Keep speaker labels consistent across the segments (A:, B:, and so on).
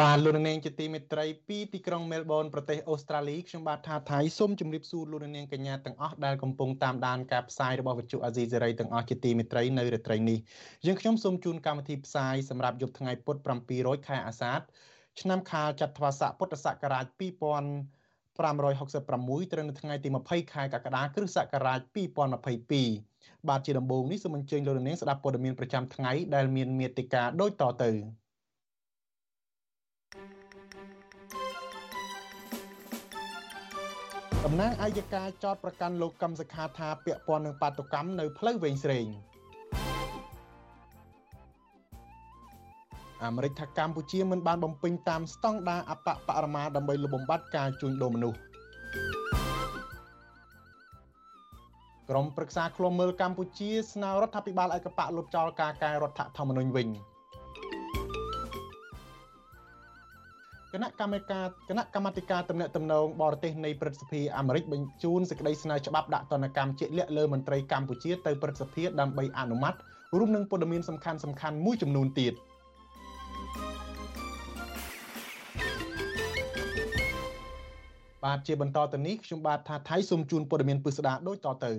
A: បាទលោកនាងជាទីមេត្រីពីទីក្រុងមែលប៊នប្រទេសអូស្ត្រាលីខ្ញុំបាទថាថៃសូមជម្រាបសួរលោកនាងកញ្ញាទាំងអស់ដែលកំពុងតាមដានការផ្សាយរបស់វិទ្យុអាស៊ីសេរីទាំងអស់ជាទីមេត្រីនៅរាត្រីនេះយើងខ្ញុំសូមជូនកម្មវិធីផ្សាយសម្រាប់យប់ថ្ងៃពុធ700ខែអាសាឍឆ្នាំខាលចត្វាស័កពុទ្ធសករាជ2566ត្រូវនៅថ្ងៃទី20ខែកក្កដាគ្រិស្តសករាជ2022បាទជាដំបូងនេះសូមអញ្ជើញលោកនាងស្ដាប់ព័ត៌មានប្រចាំថ្ងៃដែលមានមេត្តាដូចតទៅ តំណាងអัยការចោតប្រកាន់លោកកឹមសុខាថាពាក់ព័ន្ធនឹងបាតុកម្មនៅផ្លូវវែងស្រេងអាមេរិកថាកម្ពុជាមិនបានបំពេញតាមស្តង់ដារអបបរមាដើម្បីលុបបំបាត់ការជួញដូរមនុស្សក្រមប្រឹក្សាឃ្លាំមើលកម្ពុជាស្នើរដ្ឋាភិបាលឯកបៈលុបចោលការកែរដ្ឋធម្មនុញ្ញវិញ។ គណៈកម្មការគណៈកម្មាធិការតំណែងតំណងបរទេសនៃព្រឹទ្ធសភាអាមេរិកបញ្ជូនសេចក្តីស្នើច្បាប់ដាក់ទណ្ឌកម្មជាក់លាក់លើមន្ត្រីកម្ពុជាទៅព្រឹទ្ធសភាដើម្បីអនុម័តរួមនឹងព័ត៌មានសំខាន់សំខាន់មួយចំនួនទៀតបាទជាបន្តទៅនេះខ្ញុំបាទថាថៃសូមជូនព័ត៌មានពិស្ដាដូចតទៅ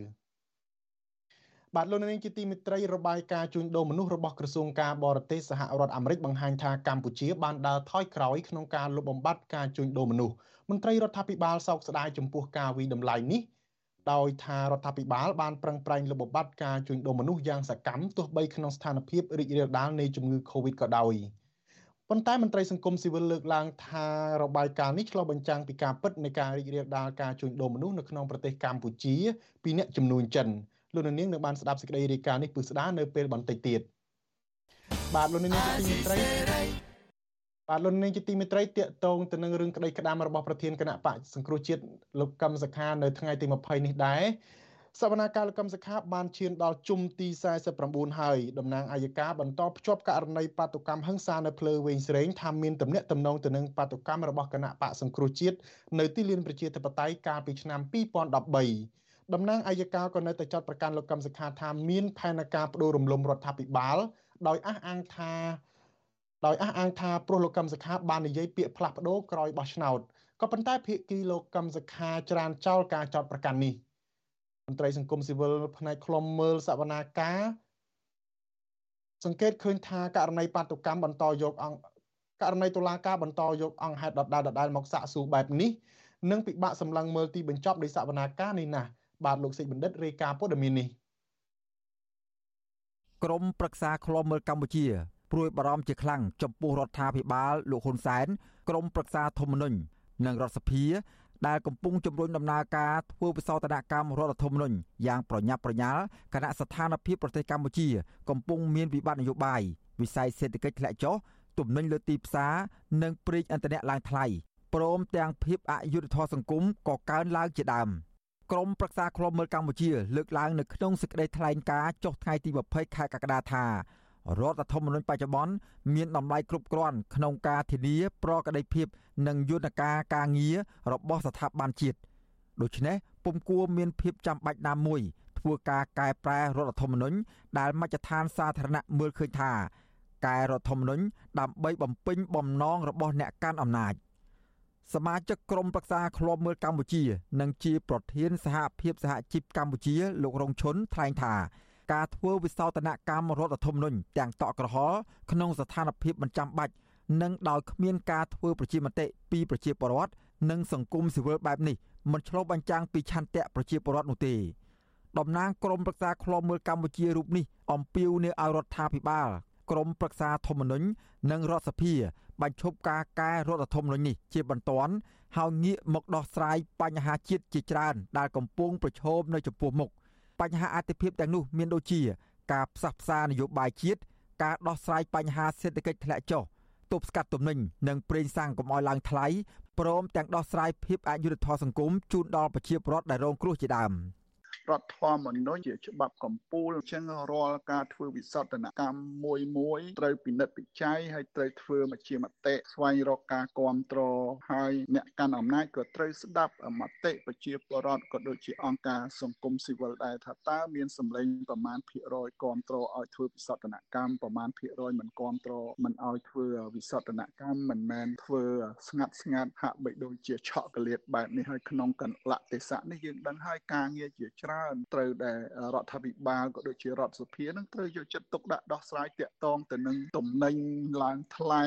A: បាទលោកនាងជាទីមេត្រីរបាយការណ៍ជួញដូរមនុស្សរបស់ក្រសួងការបរទេសសហរដ្ឋអាមេរិកបង្ហាញថាកម្ពុជាបានដើរថយក្រោយក្នុងការលុបបំបាត់ការជួញដូរមនុស្សមន្ត្រីរដ្ឋាភិបាលសោកស្ដាយចំពោះការវិតម្លៃនេះដោយថារដ្ឋាភិបាលបានប្រឹងប្រែងលុបបំបាត់ការជួញដូរមនុស្សយ៉ាងសកម្មទោះបីក្នុងស្ថានភាពរីករាលដាលនៃជំងឺ Covid ក៏ដោយប៉ុន្តែមន្ត្រីសង្គមស៊ីវិលលើកឡើងថារបាយការណ៍នេះឆ្លុះបញ្ចាំងពីការពិតនៃការរីករាលដាលការជួញដូរមនុស្សនៅក្នុងប្រទេសកម្ពុជាពីអ្នកចំនួនចិន។ លោកនាងនឹងបានស្ដាប់សេចក្តីរាយការណ៍នេះពឹស្ដានៅពេលបន្តិចទៀតបាទលោកនាងជាទីមេត្រីបាទលោកនាងជាទីមេត្រីតកតងទៅនឹងរឿងក្តីក្តាមរបស់ប្រធានគណៈបកសង្គ្រោះជាតិលោកកឹមសុខានៅថ្ងៃទី20នេះដែរសវនាការលោកកឹមសុខាបានឈានដល់ជុំទី49ហើយតំណាងអាយកាបន្តភ្ជាប់ករណីបាតុកម្មហិង្សានៅភ្លើវែងស្រេងថាមានទំនាក់ទំនងទៅនឹងបាតុកម្មរបស់គណៈបកសង្គ្រោះជាតិនៅទីលានប្រជាធិបតេយ្យកាលពីឆ្នាំ2013 តំណាងអัยការក៏នៅតែចាត់ប្រកាន់លោកកឹមសុខាថាមានផែនការបដូររំលំរដ្ឋាភិបាលដោយអះអាងថាដោយអះអាងថាព្រោះលោកកឹមសុខាបាននិយាយពាក្យផ្លាស់ប្ដូរក្រោយបោះឆ្នោតក៏ប៉ុន្តែភាគីលោកកឹមសុខាច្រានចោលការចោទប្រកាន់នេះមន្ត្រីសង្គមស៊ីវិលផ្នែកខ្លំមើលសវនាការសង្កេតឃើញថាករណីបាតុកម្មបន្តយកអង្គករណីតុលាការបន្តយកអង្គហេតុដដែលដដែលមកសាកសួរបែបនេះនឹងពិបាកសម្លឹងមើលទីបញ្ចប់ដោយសវនាការនេះណាស់ បាទលោកសេចបណ្ឌិតរាយការណ៍ព័ត៌មាននេះ
B: ក្រមប្រឹក្សាឃ្លាំមើលកម្ពុជាព្រួយបារម្ភជាខ្លាំងចំពោះរដ្ឋាភិបាលលោកហ៊ុនសែនក្រមប្រឹក្សាធម្មនុញ្ញនិងរដ្ឋសភា ដែលកំពុងជំរុញដំណើរការធ្វើវិសោធនកម្មរដ្ឋធម្មនុញ្ញយ៉ាងប្រញាប់ប្រញាល់គណៈស្ថានភាពប្រទេសកម្ពុជា កំពុងមានវិបត្តិនយោបាយវិស័យសេដ្ឋកិច្ចធ្លាក់ចុះទំនិញលើទីផ្សារនិងប្រេងឥន្ធនៈឡើងថ្លៃព្រមទាំងភាពអយុត្តិធម៌សង្គមក៏កើនឡើងជាដើម។ ក្រមប្រឹក្សាឃ្លាំមើលកម្ពុជា លើកឡើងនៅក្នុងសេចក្តីថ្លែងការណ៍ចុះថ្ងៃទី20ខែកក្កដាថារដ្ឋធម្មនុញ្ញបច្ចុប្បន្នមានតម្លៃគ្រប់គ្រាន់ក្នុងការធានាប្រក្រតីភាពនិងយន្តការការងាររបស់ស្ថាប័នជាតិដូច្នេះពុំគួរមានភាពចាំបាច់ណាមួយធ្វើការកែប្រែរដ្ឋធម្មនុញ្ញដែលមជ្ឈដ្ឋានសាធារណៈមើលឃើញថាកែរដ្ឋធម្មនុញ្ញដើម្បីបំពេញបំណងរបស់អ្នកកាន់អំណាច សមាជិកក្រុមប្រឹក្សាឃ្លាំមើលកម្ពុជា និងជាប្រធានសហភាពសហជីពកម្ពុជាលោករងឈុនថ្លែងថាការធ្វើវិសោធនកម្មរដ្ឋធម្មនុញ្ញទាំងតក់ក្រហល់ក្នុងស្ថានភាពមិនចាំបាច់និងដោយគ្មានការធ្វើប្រជាមតិពីប្រជាពលរដ្ឋនិងសង្គមស៊ីវិលបែបនេះមិនឆ្លុះបញ្ចាំងពីឆន្ទៈប្រជាពលរដ្ឋនោះទេតំណាងក្រមប្រឹក្សាឃ្លាំមើលកម្ពុជារូបនេះអំពាវនាវឲ្យរដ្ឋាភិបាល ក្រមប្រឹក្សាធម្មនុញ្ញនិងរដ្ឋសភាបញ្ឈប់ការកែរដ្ឋធម្មនុញ្ញនេះជាបន្ទាន់ហើយងាកមកដោះស្រាយបញ្ហាជាតិជាច្រើនដែលកំពុងប្រឈមនៅចំពោះមុខបញ្ហាអតិភិបទាំងនោះមានដូចជាការផ្សះផ្សានយោបាយជាតិការដោះស្រាយបញ្ហាសេដ្ឋកិច្ចធ្លាក់ចុះទប់ស្កាត់ទំនិញនិងប្រេងសាំងកុំឲ្យឡើងថ្លៃព្រមទាំងដោះស្រាយភាពអយុត្តិធម៌សង្គមជូនដល់ប្រជាពលរដ្ឋដែលរងគ្រោះជាដើម។
C: រដ្ឋធម្មនុញ្ញជាច្បាប់កម្ពុជាអញ្ចឹងរាល់ការធ្វើវិសោធនកម្មមួយមួយត្រូវពិនិត្យពិច័យហើយត្រូវធ្វើមកជាមតិស្វែងរកការគ្រប់គ្រងហើយអ្នកកាន់អំណាចក៏ត្រូវស្ដាប់មតិប្រជាពលរដ្ឋក៏ដូចជាអង្គការសង្គមស៊ីវិលដែរថាតើមានសម្លេងប្រមាណភាគរយគ្រប់គ្រងឲ្យធ្វើវិសោធនកម្មប្រមាណភាគរយមិនគ្រប់គ្រងមិនឲ្យធ្វើវិសោធនកម្មមិនមែនធ្វើស្ងាត់ស្ងាត់ហាក់បីដូចជាឆក់កលៀតបែបនេះហើយក្នុងកលៈទេសៈនេះយើងដឹងហើយការងារជាច្រើនត្រូវដែលរដ្ឋាភិបាលក៏ដូចជារដ្ឋសភានឹងត្រូវយកចិត្តទុកដាក់ដោះស្រាយតាក់ទងទៅនឹងទំនិញឡើងថ្លៃ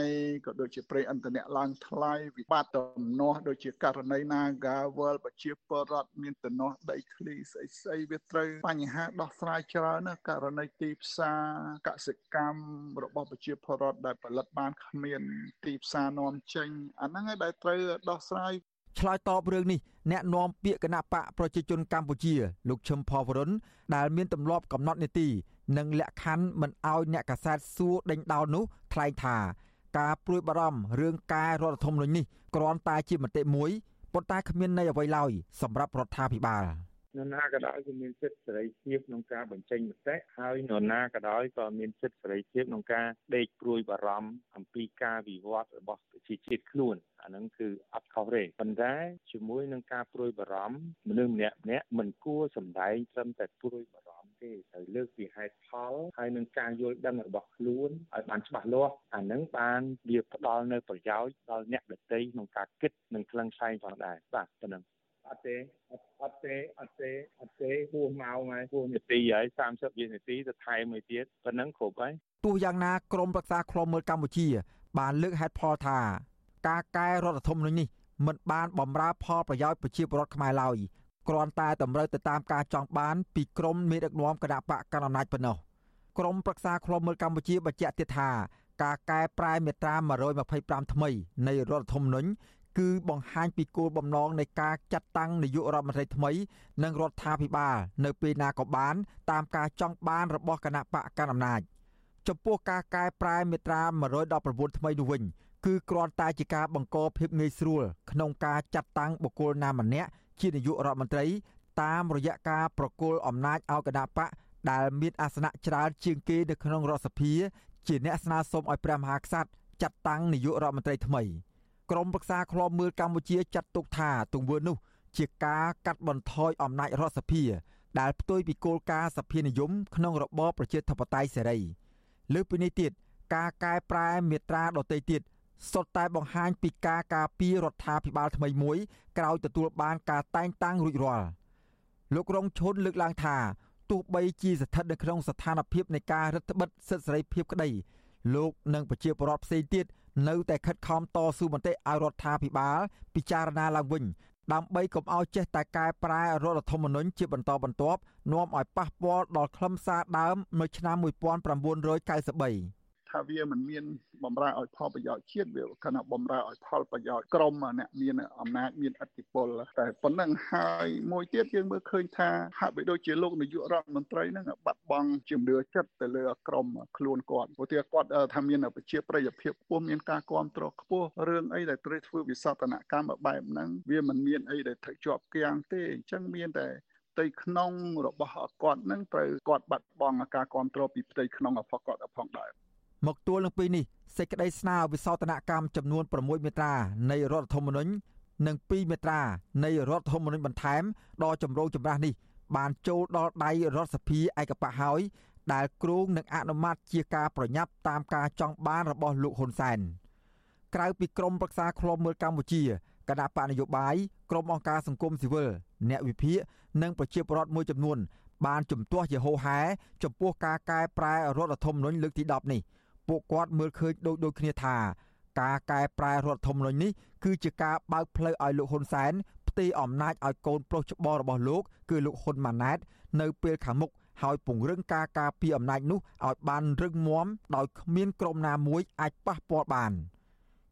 C: ក៏ដូចជាប្រេងឥន្ធនៈឡើងថ្លៃវិបត្តិទំនាស់ដូចជាករណី Nagawal ប្រជាពលរដ្ឋមានទំនាស់ដីធ្លីស្អីស្អីវាត្រូវបញ្ហាដោះស្រាយច្រើនណាករណីទីផ្សារកសិកម្មរបស់ប្រជាពលរដ្ឋដែលផលិតបានគ្មានទីផ្សារនាំចេញអាហ្នឹងឯងដែលត្រូវដោះស្រាយ
B: ឆ្លើយតបរឿងនេះអ្នកនាំពាក្យគណៈបកប្រជាជនកម្ពុជាលោកឈឹមផវរុនដែលមានទម្លាប់កំណត់នីតិនិងលក្ខខណ្ឌមិនអោយអ្នកកាសែតសួរដេញដោលនោះថ្លែងថាការព្រួយបារម្ភរឿងការរដ្ឋធម្មនុញ្ញនេះគ្រាន់តែជាមតិមួយប៉ុន្តែគ្មានន័យអ្វីឡើយសម្រាប់រដ្ឋាភិបាល។
D: នរណាក៏ដោយគឺមានសិទ្ធិសេរីភាពក្នុងការបញ្ចេញមតិហើយនរណាក៏ដោយក៏មានសិទ្ធិសេរីភាពក្នុងការដេកព្រួយបារម្ភអំពីការវិវត្តរបស់ប្រជាជាតិខ្លួនអាហ្នឹងគឺអត់ខុសទេប៉ុន្តែជាមួយនឹងការព្រួយបារម្ភមនុស្សម្នាក់ម្នាក់មិនគួរសម្ដែងត្រឹមតែព្រួយបារម្ភទេត្រូវលើកពីហេតុផលហើយនឹងការយល់ដឹងរបស់ខ្លួនឲ្យបានច្បាស់លាស់អាហ្នឹងបានវាផ្ដល់នៅប្រយោជន៍ដល់អ្នកដទៃក្នុងការគិតនិងខ្លឹងខ្សែងផងដែរបាទប៉ុណ្ណឹង អត់ទេអត់អត់ទេអត់ទេអត់ទេហួសម៉ោងហើយហួសនាទីហើយ30វិនាទីទៅថែមមួយទៀតប៉ុណ្ណឹងគ្រប់ហើយ
B: ទោះយ៉ាងណាក្រមប្រឹក្សាឃ្លាំមើលកម្ពុជា បានលើកហេតុផលថា ការកែរដ្ឋធម្មនុញ្ញនេះមិនបានបំរើផលប្រយោជន៍ប្រជាពលរដ្ឋខ្មែរឡើយគ្រាន់តែតម្រូវទៅតាមការចង់បានពីក្រមមេដឹកនាំគណៈបកកណ្ដាលអំណាចប៉ុណ្ណោះក្រមប្រឹក្សាឃ្លាំមើលកម្ពុជាបញ្ជាក់ទៀតថាការកែប្រែមាត្រា125ថ្មីនៃរដ្ឋធម្មនុញ្ញ គឺបង្ហាញពីគោលបំណងនៃការចាត់តាំងនាយករដ្ឋមន្ត្រីថ្មី និងរដ្ឋាភិបាល នៅពេលណាក៏បាន តាមការចង់បានរបស់គណៈបកកណ្ដាលអំណាចចំពោះការកែប្រែមាត្រា119ថ្មីនោះវិញគឺគ្រាន់តែជាការបង្កភាពងាយស្រួលក្នុងការចាត់តាំងបុគ្គលណាម្នាក់ជានាយករដ្ឋមន្ត្រី តាមរយៈការប្រគល់អំណាចឲ្យគណៈបកដែលមានអាសនៈច្រើនជាងគេនៅក្នុងរដ្ឋសភា ជាអ្នកស្នើសុំឲ្យព្រះមហាក្សត្រចាត់តាំងនាយករដ្ឋមន្ត្រីថ្មី។ ក្រមប្រឹក្សាឃ្លាំមើលកម្ពុជាចាត់ទុកថាទង្វើនោះ ជាការកាត់បន្ថយអំណាចរដ្ឋសភា ដែលផ្ទុយពីគោលការណ៍សភានិយមក្នុងរបបប្រជាធិបតេយ្យសេរីលើពីនេះទៀតការកែប្រែមាត្រាដទៃទៀតសុទ្ធតែបង្ហាញពីការការពាររដ្ឋាភិបាលថ្មីមួយក្រោយទទួលបានការតែងតាំងរួចរាល់លោករងឈុនលើកឡើងថាទោះបីជាស្ថិតនៅក្នុងស្ថានភាពនៃការរឹតបន្តឹងសិទ្ធិសេរីភាពក្តី លោកនិងប្រជាពលរដ្ឋផ្សេងទៀតនៅតែខិតខំតស៊ូមតិឲ្យរដ្ឋាភិបាល ពិចារណាឡើងវិញដើម្បីកុំឲ្យចេះតែកែប្រែរដ្ឋធម្មនុញ្ញជាបន្តបន្ទាប់នាំឲ្យប៉ះពាល់ដល់ខ្លឹមសារដើមនៅឆ្នាំ1993
C: ថាវាមិនមានបំរើឲ្យផលប្រយោជន៍ជាតិវាគណៈបំរើឲ្យផលប្រយោជន៍ក្រុមអ្នកមានអំណាចមានអធិបុលតែប៉ុណ្ណឹងហើយមួយទៀតយើងមើលឃើញថាហាក់បីដូចជាលោកនាយករដ្ឋមន្ត្រីហ្នឹងបាត់បង់ជំនឿចិត្តទៅលើក្រុមខ្លួនគាត់ព្រោះតែគាត់ថាមានប្រជាប្រិយភាពខ្ពស់មានការគ្រប់គ្រងខ្ពស់រឿងអីដែលត្រូវធ្វើវិសោធនកម្មបែបហ្នឹងវាមិនមានអីដែលត្រូវជាប់គាំងទេអញ្ចឹងមានតែផ្ទៃក្នុងរបស់គាត់នឹងត្រូវគាត់បាត់បង់ការគ្រប់គ្រងពីផ្ទៃក្នុងរបស់គាត់ផងដែរ
B: មកទល់នឹងពេលនេះសេចក្តីស្នើវិសោធនកម្មចំនួន6មាត្រានៃរដ្ឋធម្មនុញ្ញនិង2មាត្រានៃរដ្ឋធម្មនុញ្ញបន្ថែមដ៏ចម្រូងចម្រាសនេះបានចូលដល់ដៃរដ្ឋសភាឯកបៈហើយដែលគ្រោងនឹងអនុម័តជាការប្រញាប់តាមការចង់បានរបស់លោកហ៊ុនសែនក្រៅពីក្រមប្រឹក្សាឃ្លាំមើលកម្ពុជាគណៈបកនយោបាយក្រមអង្គការសង្គមស៊ីវិលអ្នកវិភាគនិងប្រជាពលរដ្ឋមួយចំនួនបានជំទាស់ជាហោហែចំពោះការកែប្រែរដ្ឋធម្មនុញ្ញលើកទី10នេះ ពួកគាត់មើលឃើញដូចដូចគ្នាថាការកែប្រែរដ្ឋធម្មនុញ្ញនេះគឺជាការបើកផ្លូវឲ្យលោកហ៊ុនសែនផ្ទេរអំណាចឲ្យកូនប្រុសច្បងរបស់លោក គឺលោកហ៊ុនម៉ាណែត នៅពេលខាងមុខហើយពង្រឹងការការពារអំណាចនោះឲ្យបានរឹងមាំដោយគ្មានក្រុមណាមួយអាចប៉ះពាល់បាន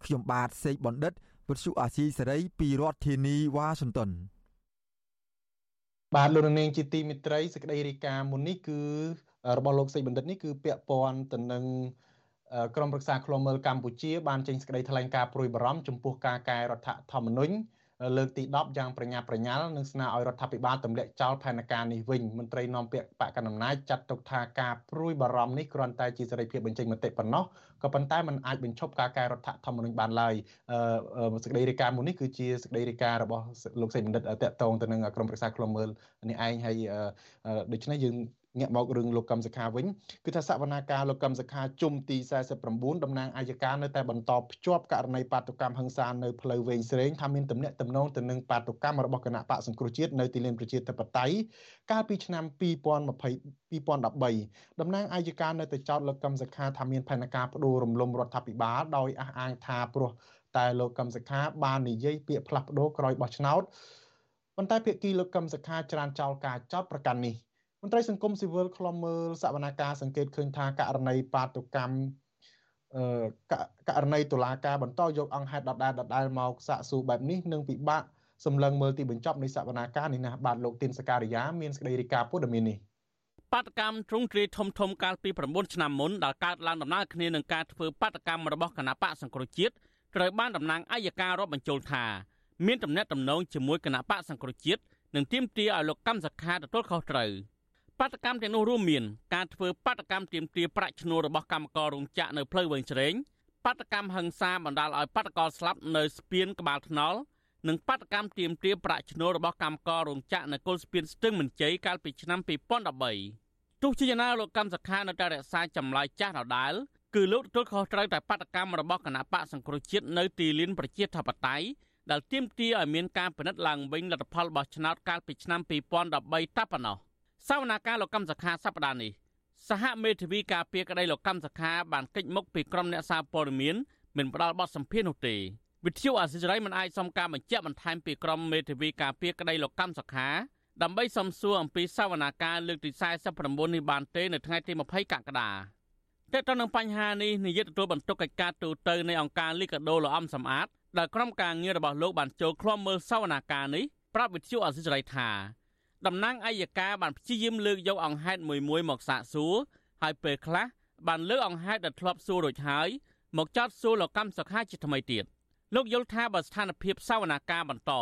B: ខ្ញុំបាទសេកបណ្ឌិតវិទ្យុអាស៊ីសេរីពីរដ្ឋធានីវ៉ាស៊ីនតោន
A: បាទលោកនាងជាទីមិត្តរីសេចក្តីរាយការណ៍មុននេះគឺរបស់លោកសេកបណ្ឌិតនេះគឺពាក់ព័ន្ធទៅនឹង ក្រមប្រឹក្សាឃ្លាំមើលកម្ពុជាបានចេញសេចក្តីថ្លែងការណ៍ព្រួយបារម្ភចំពោះការកែរដ្ឋធម្មនុញ្ញលើកទី10យ៉ាងប្រញាប់ប្រញាល់និងស្នើឲ្យរដ្ឋាភិបាលទម្លាក់ចោលផែនការនេះវិញមន្ត្រីនាំពាក្យបកកណ្ដាលអំណាចចាត់ទុកថាការព្រួយបារម្ភនេះគ្រាន់តែជាសេរីភាពបញ្ចេញមតិប៉ុណ្ណោះក៏ប៉ុន្តែมันអាចបញ្ឈប់ការកែរដ្ឋធម្មនុញ្ញបានឡើយសេចក្តីរាយការណ៍មួយនេះគឺជាសេចក្តីរាយការណ៍របស់លោកសេចបណ្ឌិតតកតងទៅនឹងក្រមប្រឹក្សាឃ្លាំមើលនេះឯងហើយដូច្នេះយើង ងាកមករឿងលោកកឹមសុខាវិញគឺថាសវនាការលោកកឹមសុខាជុំទី49តំណាងអាយកានៅតែបន្តភ្ជាប់ករណីបាតុកម្មហិង្សានៅផ្លូវវែងស្រេងថាមានទំនាក់ទំនងទៅនឹងបាតុកម្មរបស់គណៈបកសង្គ្រោះជាតិនៅទីលានប្រជាធិបតេយ្យកាលពីឆ្នាំ2020 2013តំណាងអាយកានៅតែចោទលោកកឹមសុខាថាមានផែនការបដូររំលំរដ្ឋាភិបាលដោយអះអាងថាព្រោះតែលោកកឹមសុខាបាននិយាយពាក្យផ្លាស់ប្ដូរក្រោយបោះឆ្នោតប៉ុន្តែភាគីលោកកឹមសុខាច្រានចោលការចោទប្រកាន់នេះ មន្ត្រីសង្គមស៊ីវិលខ្លំមើលសវនាការសង្កេតឃើញថាករណីបាតុកម្មអឺករណីតុលាការបន្តយកអង្គហេតុដដែលដដែលមកសាកសួរបែបនេះនឹងពិបាកសម្លឹងមើលទីបញ្ចប់នៃសវនាការនេះណាបាទលោកទីនសការីយ៉ាមានសេចក្តីរាយការណ៍ព័ត៌មាននេះ
E: បាតកម្មទ្រង់ទ្រាយធំធំកាលពី9ឆ្នាំមុនដែលកើតឡើងដំណើរគ្នានឹងការធ្វើបាតកម្មរបស់គណៈបកសង្គ្រោះជាតិត្រូវបានតំណាងអัยការរាប់បញ្ចូលថាមានតំណែងតំណងជាមួយគណៈបកសង្គ្រោះជាតិនិងទាមទារឲ្យលោកកម្មសខាទទួលខុសត្រូវ បាតកម្មទាំងនោះរួមមានការធ្វើបាតកម្មទាមទារប្រាក់ឈ្នួលរបស់កម្មកររោងចក្រនៅផ្លូវវែងច្រែងបាតកម្មហិង្សាបណ្ដាលឲ្យបាតករស្លាប់នៅស្ពានក្បាលថ្នល់និងបាតកម្មទាមទារប្រាក់ឈ្នួលរបស់កម្មកររោងចក្រនៅគុលស្ពានស្ទឹងមិនជ័យកាលពីឆ្នាំ2013ទោះជាយ៉ាងណាលោកកម្មសខានៅតែរក្សាចម្លើយចាស់ដដែលគឺលោកទទួលខុសត្រូវតែបាតកម្មរបស់គណៈបកសង្គ្រោះជាតិនៅទីលានប្រជាធិបតេយ្យដែលទាមទារឲ្យមានការពិនិត្យឡើងវិញលទ្ធផលបោះឆ្នោតកាលពីឆ្នាំ2013តែប៉ុណ្ណោះ សវនាការលោកកម្មសខាសប្តាហ៍នេះសហមេធាវីការពារក្តីលោកកម្មសខាបានកិច្ចមុខពីក្រុមអ្នកសារព័ត៌មានមិនផ្ដល់បទសម្ភាសន៍នោះទេវិទ្យុអាស៊ីសេរីមិនអាចសុំការបញ្ជាក់បន្ថែមពីក្រុមមេធាវីការពារក្តីលោកកម្មសខាដើម្បីសំសួរអំពីសវនាការលើកទី49នេះបានទេនៅថ្ងៃទី20កក្កដាតែទៅនឹងបញ្ហានេះនាយកទទួលបន្ទុកកិច្ចការទូតនៃអង្គការលីកាដូលោកអំសំអាតដែលក្រុមការងាររបស់លោកបានចូលឃ្លាំមើលសវនាការនេះប្រាប់វិទ្យុអាស៊ីសេរីថា តំណាងអัยការបានព្យាយាមលើកយកអង្គហេតុមួយមួយមកសាកសួរហើយពេលខ្លះបានលើកអង្គហេតុដែលធ្លាប់សួររួចហើយមកចោទសួរលោកកម្មសុខាជាថ្មីទៀតលោកយល់ថាបើស្ថានភាពសវនាការបន្ត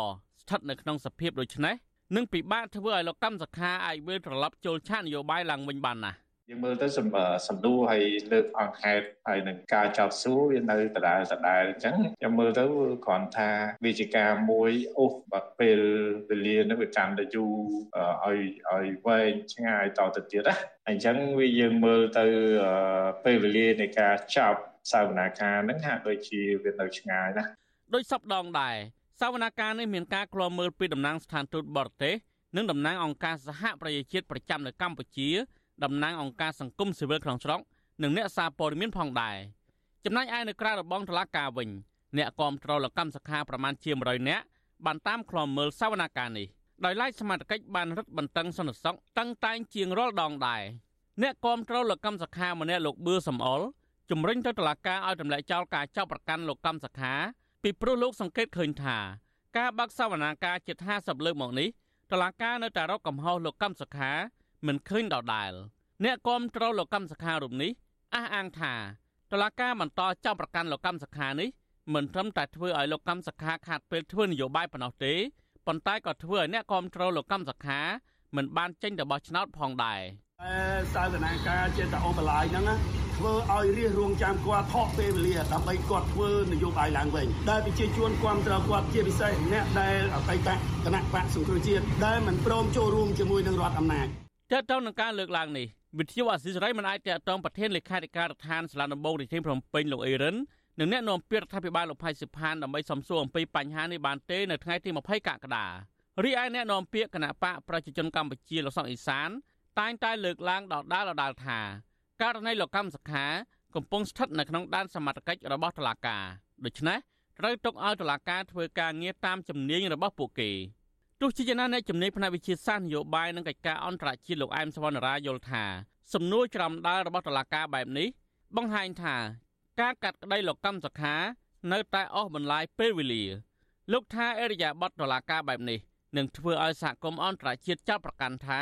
E: ស្ថិតនៅក្នុងសភាពដូចនេះនឹងពិបាកធ្វើឲ្យលោកកម្មសុខាអាចវិលត្រឡប់ចូលឆាកនយោបាយឡើងវិញបានណាស់
F: យើងមើលទៅសំណួរហើយលើកអង្គហេតុហើយនឹងការចោទសួរវានៅដដែលដដែលអញ្ចឹងខ្ញុំមើលទៅគ្រាន់ថាវិជាការមួយអូសបាត់ពេលវេលានឹងវាកាន់តែយូរឲ្យឲ្យវែងឆ្ងាយតទៅទៀតណាអញ្ចឹងវាយើងមើលទៅពេលវេលានៃការចោទសាវនាការហ្នឹងហាក់ដូចជាវានៅឆ្ងាយណា
E: ដោយសពដងដែរសាវនាការនេះមានការឃ្លាំមើលពីតំណាងស្ថានទូតបរទេសនិងតំណាងអង្គការសហប្រជាជាតិប្រចាំនៅកម្ពុជា តំណាងអង្គការសង្គមស៊ីវិលក្នុងស្រុកនិងអ្នកសារព័ត៌មានផងដែរចំណែកឯនៅក្រៅរបងតុលាការវិញអ្នកគាំទ្រលកម្មសខាប្រមាណជា100នាក់បានតាមឃ្លាំមើលសវនកម្មនេះដោយឡែកសមាជិកបានរឹតបន្តឹងសន្តិសុខតឹងតែងជាងរាល់ដងដែរអ្នកគាំទ្រលកម្មសខាម្នាក់លោកបឿសំអល់ជំរុញទៅតុលាការឲ្យទម្លាក់ចោលការចាប់ប្រកាន់លោកកម្មសខាពីព្រោះលោកសង្កេតឃើញថាការបាក់សវនាការជិត50លើកមកនេះតុលាការនៅតែរកកំហុសលោកកម្មសខា មិនឃើញដដែលអ្នកគាំទ្រលោកកម្មសខារូបនេះអះអាងថាតឡាការបន្តចាប់ប្រកាន់លោកកម្មសខានេះមិនត្រឹមតែធ្វើឲ្យលោកកម្មសខាខាត់ពេលធ្វើនយោបាយប៉ុណ្ណោះទេប៉ុន្តែក៏ធ្វើឲ្យអ្នកគាំទ្រលោកកម្មសខាមិនបានចេញទៅបោះឆ្នោតផងដែរ
G: អឺសាវនាការចេតអូបឡាយហ្នឹងធ្វើឲ្យរាជរងចាំគាត់ថោកពេលវេលាដើម្បីគាត់ធ្វើនយោបាយឡើងវិញដែលប្រជាជនគ្រប់គ្រងគាត់ជាពិសេសអ្នកដែលអតីតគណៈបកសង្គ្រោះជាតិដែលមិនព្រមចូលរួមជាមួយនឹងរដ្ឋអំណាច
E: តើតើនឹងការលើកឡើងនេះវិទ្យុអាស៊ីសេរីមិនអាចតតងប្រធានលេខាធិការដ្ឋានសាលាដំបងរាជធានីភ្នំពេញលោកអេរិននិងអ្នកនាំពាក្យរដ្ឋាភិបាលលោកផៃសិផានដើម្បីសំសួរអំពីបញ្ហានេះបានទេនៅថ្ងៃទី20កក្កដារីឯអ្នកនាំពាក្យគណៈបកប្រជាជនកម្ពុជាលោកសុកអេសាន តែងតែលើកឡើងដដាលដដាលថាករណីលោកកម្មសខាកំពុងស្ថិតនៅក្នុងដែនសមត្ថកិច្ចរបស់តុលាការដូច្នេះត្រូវទុកឲ្យតុលាការធ្វើការងារតាមជំនាញរបស់ពួកគេ ទោះជាយ៉ាងណាអ្នកជំនាញផ្នែកវិទ្យាសាស្ត្រនយោបាយនិងកិច្ចការអន្តរជាតិលោកអែមសវណ្ណរាយល់ថាសំណួរច្រាំដាល់របស់តុលាការបែបនេះបង្ហាញថាការកាត់ក្តីលោកកម្មសខា នៅតែអស់បន្លាយពេលវេលា លោកថាអរិយាប័ត្រតុលាការបែបនេះនឹងធ្វើឲ្យសហគមន៍អន្តរជាតិចាប់ប្រកាន់ថា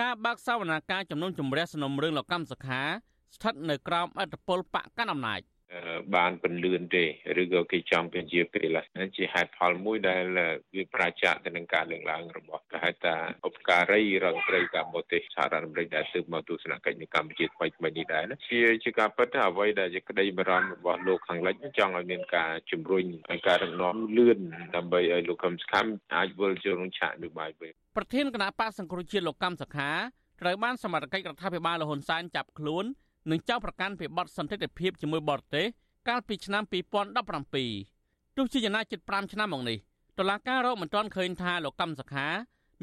E: ការបើកសវនាការចំនួនជំរះសំណុំរឿងលោកកម្មសខាស្ថិតនៅក្រោមអធិបតេយ្យបកកណ្ដាលអំណាច
H: បានពន្លឿនទេឬក៏គេចង់ពជាពេលជាហេតុផលមួយដែលវាប្រជាទៅនឹងការលើកឡើងរបស់គេហៅថាឧបការីរដ្ឋមន្ត្រីកម្ពុជាសហរដ្ឋអាមេរិកដែលទើបមកទស្សនកិច្ចនៅកម្ពុជាថ្មីថ្មីនេះដែរជាជាការពិតថាអ្វីដែលជាក្តីបារម្ភរបស់លោកខាងលិចចង់ឲ្យមានការជំរុញឲ្យការរំលំលឿនដើម្បីឲ្យលោកកឹមសុខាអាចវិលចូលក្នុងឆាកនយោបាយវិញ
E: ប្រធានគណៈបកសង្គ្រោះជាតិលោកកម្មសខាត្រូវបានសមាជិករដ្ឋាភិបាលលហ៊ុនសែនចាប់ខ្លួន និងចោទប្រកាន់ពីបទសន្តិភាពជាមួយបរទេសកាលពីឆ្នាំ2017ទោះជាយ៉ាងណាជិត5ឆ្នាំមកនេះតឡាការរកមិនទាន់ឃើញថាលោកកម្មសខា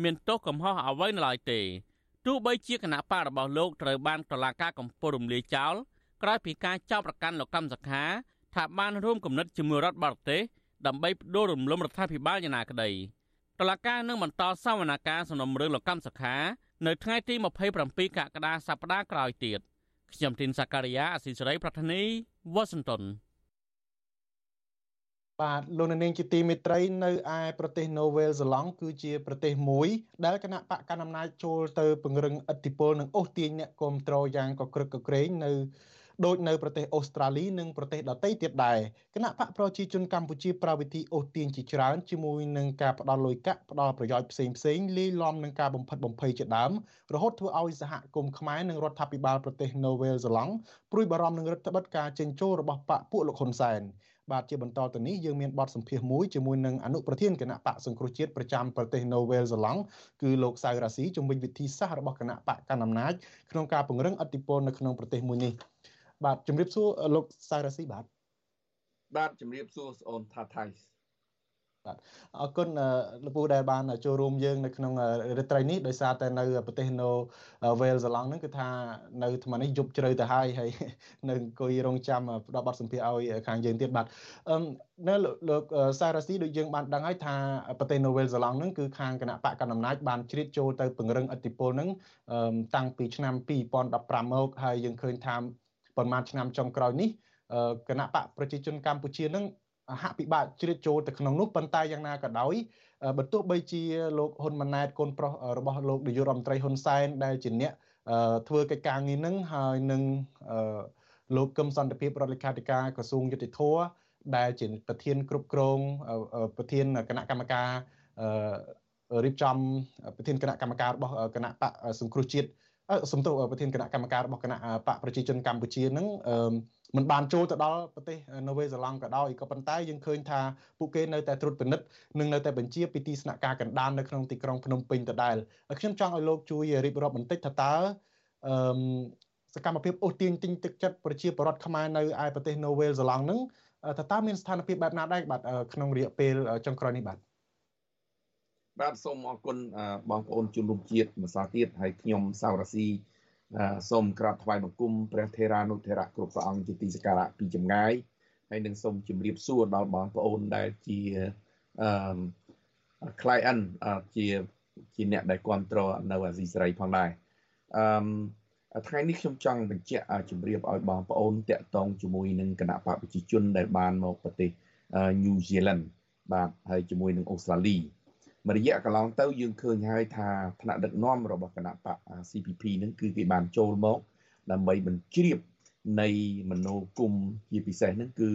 E: មានទោសកំហុសអ្វីនៅឡើយទេទោះបីជាគណៈបករបស់លោកត្រូវបានតឡាការកំពុងរំលាយចោលក្រោយពីការចោទប្រកាន់លោកកម្មសខាថាបានរួមគំនិតជាមួយរដ្ឋបរទេសដើម្បីបដូររំលំរដ្ឋាភិបាលយ៉ាងណាក្តីតឡាការនឹងបន្តសវនកម្មសំណុំរឿងលោកកម្មសខានៅថ្ងៃទី27កក្កដាសប្តាហ៍ក្រោយទៀត ខ្ញុំទីនសាការីយ៉ាអស៊ីសេរីប្រធានីវ៉ាស៊ីនតោន
A: បាទលោកនាងជាទីមេត្រីនៅឯប្រទេសនូវែលសេឡង់គឺជាប្រទេសមួយ ដែលគណៈបកកណ្ដាលអំណាចចូលទៅពង្រឹងឥទ្ធិពលនិងអូសទាញអ្នកគ្រប់គ្រងយ៉ាងកក្រឹកកក្រែងនៅ ដូចនៅប្រទេសអូស្ត្រាលីនិងប្រទេសដទៃទៀតដែរគណៈបកប្រជាជនកម្ពុជាប្រាវិធីអូសទាញជាច្រើនជាមួយនឹងការផ្ដល់លុយកាក់ផ្ដល់ប្រយោជន៍ផ្សេងផ្សេងលាយឡំនឹងការបំផិតបំភ័យជាដើមរហូតធ្វើឲ្យសហគមន៍ខ្មែរនិងរដ្ឋាភិបាលប្រទេសនូវែលសេឡង់ព្រួយបារម្ភនឹងរដ្ឋបិទការចេញចូលរបស់បកពួកលោកហ៊ុនសែនបាទជាបន្តទៅនេះយើងមានបទសម្ភាសន៍មួយជាមួយនឹងអនុប្រធានគណៈបកសង្គ្រោះជាតិប្រចាំប្រទេសនូវែលសេឡង់គឺលោកសៅរ៉ាស៊ីជំវិញវិធីសាស្ត្ររបស់គណៈបកកណ្ដាលអំណាចក្នុងការពង្រឹងអធិបុលនៅក្នុងប្រទេសមួយនេះ បាទជំរាបសួរលោកសៅរ៉ាស៊ីបាទ
I: បាទជំរាបសួរស្អូនថាថៃ
A: បាទអរគុណលោកពូដែលបានចូលរួមយើងនៅក្នុងរាត្រីនេះដោយសារតែនៅប្រទេសណូវែលសេឡង់ហ្នឹងគឺថានៅថ្មនេះយប់ជ្រៅទៅហើយហើយនៅអង្គុយរងចាំផ្ដល់បទសម្ភាសឲ្យខាងយើងទៀតបាទអឺនៅលោកសារ៉ាស៊ីដូចយើងបានដឹងហើយថាប្រទេសណូវែលសេឡង់ហ្នឹងគឺខាងគណៈបកកណ្ដាលអំណាចបានជ្រៀតចូលទៅពង្រឹងអធិបុលហ្នឹងតាំងពីឆ្នាំ2015មកហើយយើងឃើញថា ប្រហែលឆ្នាំចុងក្រោយនេះគណៈបកប្រជាជនកម្ពុជានឹងហាក់ពិបាកជ្រៀតចូលទៅក្នុងនោះប៉ុន្តែយ៉ាងណាក៏ដោយបើទោះបីជាលោកហ៊ុនម៉ាណែតកូនប្រុសរបស់លោកនាយករដ្ឋមន្ត្រីហ៊ុនសែនដែលជាអ្នកធ្វើកិច្ចការងារនឹងហើយនឹងលោកកឹមសន្តិភាពរដ្ឋលេខាធិការក្រសួងយុតិធធដែលជាប្រធានគ្រប់គ្រងប្រធានគណៈកម្មការរៀបចំប្រធានគណៈកម្មការរបស់គណៈបកសង្គ្រោះជាតិ សំទោសប្រធានគណៈកម្មការរបស់គណៈបកប្រជាជនកម្ពុជានឹងមិនបានចូលទៅដល់ប្រទេសនូវេសេឡង់ក៏ដោយក៏ប៉ុន្តែយើងឃើញថាពួកគេនៅតែត្រួតពិនិត្យនិងនៅតែបញ្ជាពីទីស្នាក់ការកណ្ដាលនៅក្នុងទីក្រុងភ្នំពេញដដែលខ្ញុំចង់ឲ្យលោកជួយរៀបរាប់បន្តិចថាតើអឺសកម្មភាពអូសទាញទិញទឹកចិត្តប្រជាពលរដ្ឋខ្មែរនៅឯប្រទេសនូវេសេឡង់នឹងតើតើមានស្ថានភាពបែបណាដែរបាទក្នុងរយៈពេលចុងក្រោយនេះបាទ
I: បាទសូមអរគុណបងប្អូនជនរួមជាតិម្សិលទៀតហើយខ្ញុំសៅរាស៊ីសូមក្រាបថ្វាយបង្គំព្រះថេរានុថេរៈគ្រប់ព្រះអង្គជាទីសក្ការៈពីចម្ងាយហើយនឹងសូមជម្រាបសួរដល់បងប្អូនដែលជាអឺ client ជាជាអ្នកដែលគ្រប់គ្រងនៅអាស៊ីសេរីផងដែរអឺថ្ងៃនេះខ្ញុំចង់បញ្ជាក់ជម្រាបឲ្យបងប្អូនតាក់ទងជាមួយនឹងគណៈបកប្រជាជនដែលបានមកប្រទេស New Zealand បាទហើយជាមួយនឹងអូស្ត្រាលី មួយរយៈកន្លងទៅយើងឃើញហើយថាថ្នាក់ដឹកនាំរបស់គណៈបក CPP នឹងគឺគេបានចូលមក ដើម្បីបញ្ជ្រាបនៃមនោគមជាពិសេសនឹងគឺ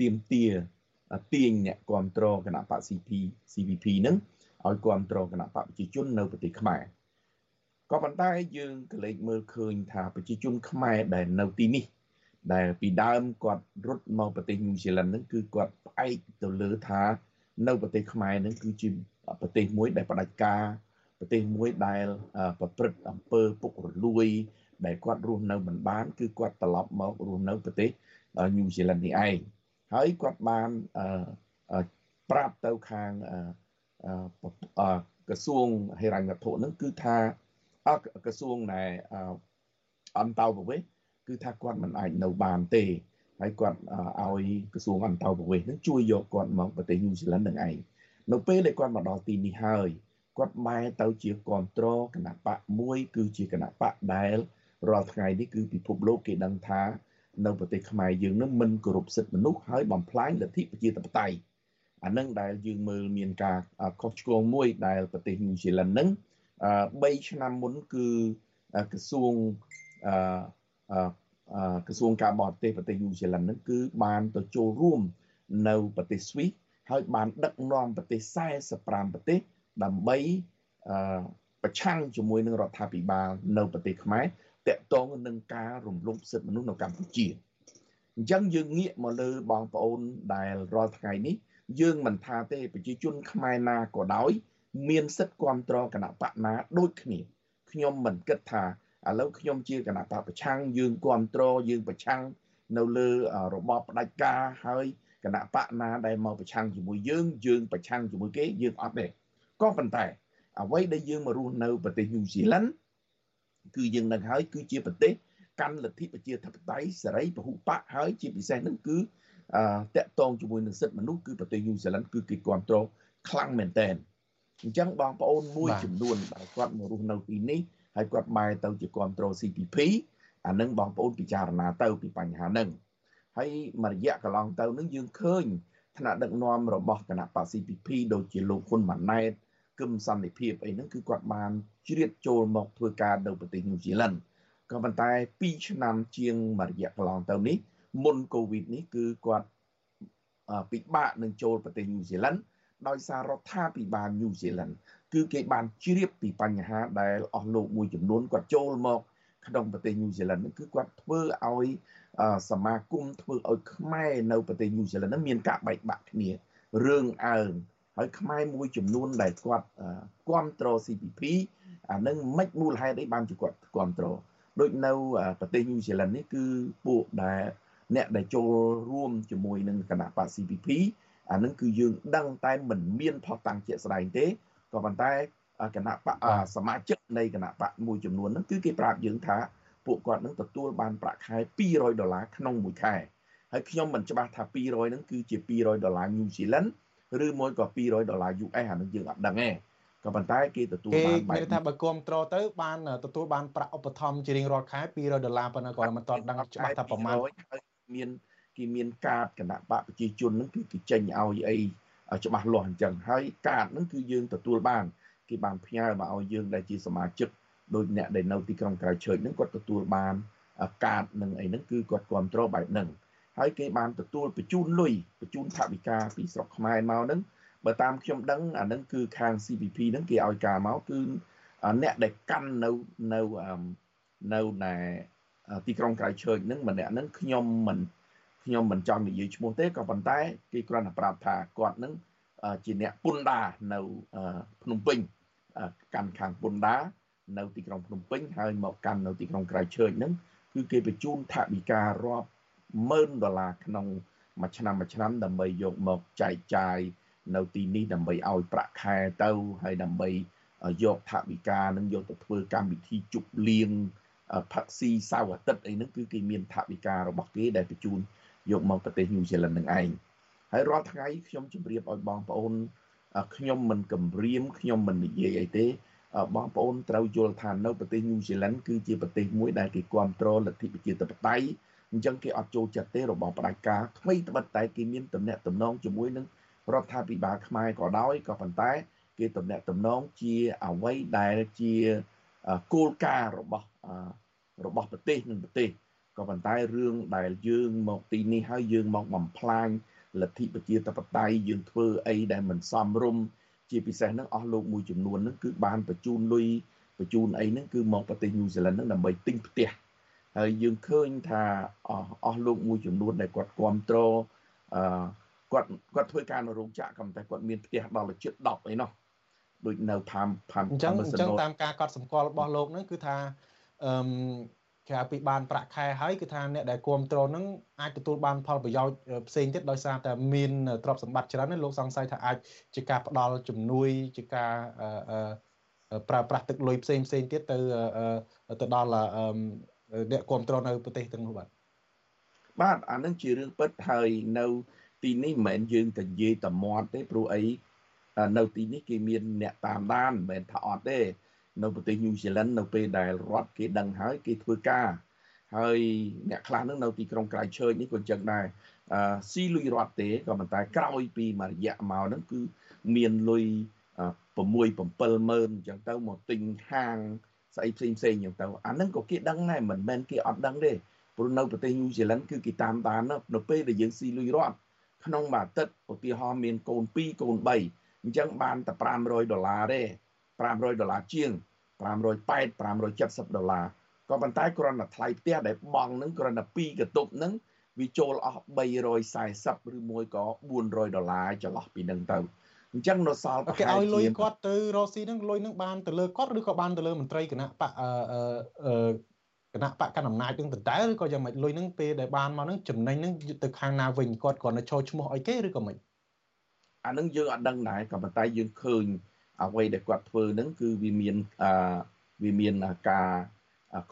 I: ទៀមទាទាញអ្នកគ្រប់គ្រងគណៈបក CP CPP នឹងឲ្យគ្រប់គ្រងគណៈបកប្រជាជននៅប្រទេសខ្មែរក៏ប៉ុន្តែយើងក៏លេចមើលឃើញថាប្រជាជនខ្មែរដែលនៅទីនេះ ដែលពីដើមគាត់រត់មកប្រទេសញូហ្សេឡង់ហ្នឹងគឺគាត់ផ្អែកទៅលើថា នៅប្រទេសខ្មែរហ្នឹងគឺជា ប្រទេសមួយដែលផ្ដាច់ការប្រទេសមួយដែលប្រព្រឹត្តអំពើពុករលួយ ដែលគាត់រស់នៅមិនបាន គឺគាត់ត្រឡប់មករស់នៅប្រទេសញូហ្សេឡង់នេះឯងហើយគាត់បានប្រាប់ទៅខាងក្រសួងហិរញ្ញវត្ថុហ្នឹងគឺថាក្រសួងណែអន្តោប្រវេសន៍គឺថាគាត់មិនអាចនៅបានទេហើយគាត់ឲ្យក្រសួងអន្តោប្រវេសន៍នឹងជួយយកគាត់មកប្រទេសញូហ្សេឡង់នឹងឯង នៅពេលដែលគាត់មកដល់ទីនេះហើយគាត់បែរទៅជាគ្រប់គ្រងគណៈបកមួយគឺជាគណៈបកដែលរាល់ថ្ងៃនេះគឺពិភពលោកគេដឹងថា នៅប្រទេសខ្មែរយើងនឹងមិនគោរពសិទ្ធិមនុស្សហើយបំផ្លាញលទ្ធិប្រជាធិបតេយ្យអានឹងដែលយើងមើលមានការខុសឆ្គងមួយដែលប្រទេសញូហ្សេឡង់នឹង3ឆ្នាំមុនគឺក្រសួងក្រសួងការបរទេសប្រទេសញូហ្សេឡង់ហ្នឹងគឺបានទៅចូលរួមនៅប្រទេសស្វីស ហើយបានដឹកនាំប្រទេស45ប្រទេសដើម្បីប្រឆាំងជាមួយនឹងរដ្ឋាភិបាលនៅប្រទេសខ្មែរតកតងនឹងការរំលោភសិទ្ធិមនុស្សនៅកម្ពុជាអញ្ចឹងយើងងាកមកលើបងប្អូនដែលរាល់ថ្ងៃនេះយើងមិនថាទេប្រជាជនខ្មែរណាក៏ដោយ មានសិទ្ធិគ្រប់គ្រងគណៈបកណាដូចគ្នាខ្ញុំមិនគិតថាឥឡូវខ្ញុំជាគណៈបកប្រឆាំងយើងគ្រប់គ្រងយើងប្រឆាំងនៅលើរបបផ្ដាច់ការហើយ គណៈបកណាដែលមកប្រឆាំងជាមួយយើងយើងប្រឆាំងជាមួយគេយើងអត់ទេក៏ប៉ុន្តែ អ្វីដែលយើងមករស់នៅប្រទេសញូហ្សេឡង់គឺយើងនឹងហើយគឺជាប្រទេសកាន់លទ្ធិប្រជាធិបតេយ្យសេរីពហុបកហើយជាពិសេសនឹងគឺតកតងជាមួយនឹងសិទ្ធិមនុស្សគឺប្រទេសញូហ្សេឡង់គឺគេគ្រប់គ្រងខ្លាំងមែនតើអញ្ចឹងបងប្អូនមួយចំនួនដែលគាត់មករស់នៅទីនេះហើយគាត់បែរទៅជាគ្រប់គ្រង CPP អានឹងបងប្អូនពិចារណាទៅពីបញ្ហាហ្នឹង ហើយមួយរយៈកន្លងទៅនឹងយើងឃើញថ្នាក់ដឹកនាំរបស់គណៈបក CPP ដូចជាលោកហ៊ុនម៉ាណែតគឹមសន្តិភាពអីហ្នឹងគឺគាត់បានជ្រៀតចូលមកធ្វើការនៅប្រទេសញូហ្សេឡង់ក៏ប៉ុន្តែ2ឆ្នាំជាងមួយរយៈកន្លងទៅនេះមុនកូវីដនេះគឺគាត់ពិបាកនឹងចូលប្រទេសញូហ្សេឡង់ដោយសាររដ្ឋាភិបាលញូហ្សេឡង់គឺគេបានជ្រាបពីបញ្ហាដែលអស់លោកមួយចំនួនគាត់ចូលមក ក្នុងប្រទេសញូហ្សេឡង់គឺគាត់ធ្វើឲ្យសមាគមធ្វើឲ្យខ្មែរនៅប្រទេសញូហ្សេឡង់មានការបែកបាក់គ្នារឿងអើងហើយខ្មែរមួយចំនួនដែលគាត់គ្រប់គ្រង CPP អានឹងមិនមូលហេតុអីបានជាគាត់គ្រប់គ្រងដូចនៅប្រទេសញូហ្សេឡង់នេះគឺពួកដែលអ្នកដែលចូលរួមជាមួយនឹងគណៈបក CPP អានឹងគឺយើងដឹងតែមិនមានផុសតាំងជាក់ស្ដែងទេក៏ប៉ុន្តែ គណៈបកសមាជិកនៃគណៈបកមួយចំនួនហ្នឹងគឺគេប្រាប់យើងថាពួកគាត់នឹងទទួលបានប្រាក់ខែ200ដុល្លារក្នុងមួយខែហើយខ្ញុំមិនច្បាស់ថា200ហ្នឹងគឺជា200ដុល្លារញូហ្សេឡង់ឬមួយក៏200ដុល្លារ US អានឹងយើងអត់ដឹងទេក៏ប៉ុន្តែគេទទួលបាន
A: បែបគេថាបើគ្រប់ត្រទៅបានទទួលបានប្រាក់ឧបត្ថម្ភជារៀងរាល់ខែ200ដុល្លារប៉ុណ្ណឹងគាត់មិនទាន់ដឹងច្បាស់ថាប្រមាណ
I: ហើយមានគេមានកាតគណៈបកប្រជាជនហ្នឹងគឺគេចេញឲ្យអីច្បាស់លាស់អញ្ចឹងហើយកាតហ្នឹងគឺយើងទទួលបាន គេបានផ្ញើមកឲ្យយើងដែលជាសមាជិកដូចអ្នកដែលនៅទីក្រុងក្រៅឈើហ្នឹងគាត់ទទួលបានកាតនឹងអីហ្នឹងគឺគាត់គ្រប់គ្រងបែបហ្នឹងហើយគេបានទទួលបញ្ជូនលុយបញ្ជូនថវិកាពីស្រុកខ្មែរមកហ្នឹងបើតាមខ្ញុំដឹងអាហ្នឹងគឺខាង CPP ហ្នឹងគេឲ្យការមកគឺអ្នកដែលកាន់នៅនៅនៅណែទីក្រុងក្រៅឈើហ្នឹងម្នាក់ហ្នឹងខ្ញុំមិនខ្ញុំមិនចង់និយាយឈ្មោះទេក៏ប៉ុន្តែគេគ្រាន់តែប្រាប់ថាគាត់នឹង ជាអ្នកពុនដានៅភ្នំពេញកាន់ខាងពុនដានៅទីក្រុងភ្នំពេញហើយមកកាន់នៅទីក្រុងក្រៅឈើហ្នឹងគឺគេបញ្ជូនថវិការាប់ម៉ឺនដុល្លារក្នុងមួយឆ្នាំមួយឆ្នាំដើម្បីយកមកចែកចាយនៅទីនេះដើម្បីឲ្យប្រាក់ខែទៅហើយដើម្បីយកថវិកានឹងយកទៅធ្វើកម្មវិធីជប់លៀងផឹកស៊ីសៅរ៍អាទិត្យអីហ្នឹងគឺគេមានថវិការបស់គេដែលបញ្ជូនយកមកប្រទេសញូហ្សេឡង់នឹងឯង ហើយរាល់ថ្ងៃខ្ញុំជម្រាបឲ្យបងប្អូនខ្ញុំមិនគំរាមខ្ញុំមិននិយាយអីទេបងប្អូនត្រូវយល់ថានៅប្រទេសញូហ្សេឡង់គឺជាប្រទេសមួយដែលគេគ្រប់គ្រងលទ្ធិប្រជាធិបតេយ្យអញ្ចឹងគេអត់ចូលចិត្តទេរបស់ផ្ដាច់ការថ្មីត្បិតតែគេមានតំណែងតំណងជាមួយនឹងរដ្ឋាភិបាលខ្មែរក៏ដោយក៏ប៉ុន្តែគេតំណែងតំណងជាអ្វីដែលជាគោលការណ៍របស់របស់ប្រទេសនិងប្រទេសក៏ប៉ុន្តែរឿងដែលយើងមកទីនេះហើយយើងមកបំផ្លាញ លទ្ធិប្រជាធិបតេយ្យយើងធ្វើអីដែលមិនសមរម្យជាពិសេសហ្នឹងអស់លោកមួយចំនួនហ្នឹងគឺបានបញ្ជូនលុយបញ្ជូនអីហ្នឹងគឺមកប្រទេសញូហ្សេឡង់ហ្នឹងដើម្បីទិញផ្ទះហើយយើងឃើញថាអស់លោកមួយចំនួនដែលគាត់គ្រប់គ្រងអឺគាត់គាត់ធ្វើការនៅរោងចក្រក៏តែគាត់មានផ្ទះដល់ជិត10អីនោះដូចនៅផាមផាម
A: អញ្ចឹងអញ្ចឹងតាមការកត់សម្គាល់របស់លោកហ្នឹងគឺថាអឺ ក្រៅពីបានប្រាក់ខែហើយគឺថាអ្នកដែលគ្រប់គ្រងហ្នឹងអាចទទួលបានផលប្រយោជន៍ផ្សេងទៀតដោយសារតែមានទ្រព្យសម្បត្តិច្រើននេះលោកសង្ស័យថាអាចជាការផ្ដល់ជំនួយជាការប្រើប្រាស់ទឹកលុយផ្សេងផ្សេងទៀតទៅទៅដល់អ្នកគ្រប់គ្រងនៅប្រទេសទាំងនោះបាទ
I: បាទអានឹងជារឿងពិតហើយនៅទីនេះមិនមែនយើងតែនិយាយតែមាត់ទេព្រោះអីនៅទីនេះគេមានអ្នកតាមដានមិនមែនថាអត់ទេ នៅប្រទេសញូហ្សេឡង់នៅពេលដែលរដ្ឋគេដឹងហើយគេធ្វើការហើយអ្នកខ្លះនឹងនៅទីក្រុងក្រៅឈើនេះក៏ចឹងដែរអឺស៊ីលុយរដ្ឋទេក៏ប៉ុន្តែក្រោយពីមួយរយៈមកហ្នឹងគឺមានលុយ6 7ម៉ឺនអញ្ចឹងទៅមកទិញហាងស្អីផ្សេងផ្សេងអញ្ចឹងទៅអាហ្នឹងក៏គេដឹងដែរមិនមែនគេអត់ដឹងទេព្រោះនៅប្រទេសញូហ្សេឡង់គឺគេតាមដាននៅពេលដែលយើងស៊ីលុយរត់ក្នុងមួយអាទិត្យឧទាហរណ៍មានកូន2កូន3អញ្ចឹងបានតែ500ដុល្លារទេ 500ដុល្លារជាង580 570ដុល្លារក៏ប៉ុន្តែគ្រាន់តែថ្លៃផ្ទះដែលបង់ហ្នឹងគ្រាន់តែ2កតុបហ្នឹងវាចូលអស់340ឬមួយក៏400ដុល្លារចន្លោះពីហ្នឹងទៅអញ្ចឹងនៅសល់
A: ប្រហែលគេឲ្យលុយគាត់ទៅរកស៊ីហ្នឹងលុយហ្នឹងបានទៅលើគាត់ឬក៏បានទៅលើមន្ត្រីគណៈបកអឺគណៈបកកណ្ដាលអំណាចនឹងដដែលឬក៏យ៉ាងម៉េចលុយហ្នឹងពេលដែលបានមកហ្នឹងចំណេញហ្នឹងទៅខាងណាវិញគាត់គ្រាន់តែចូលឈ្មោះឲ្យគេឬក៏មិន
I: អានឹងយើងអត់ដឹងដែរក៏ប៉ុន្តែយើងឃើញ អ្វីដែលគាត់ធ្វើហ្នឹងគឺវាមានអឺវាមានការ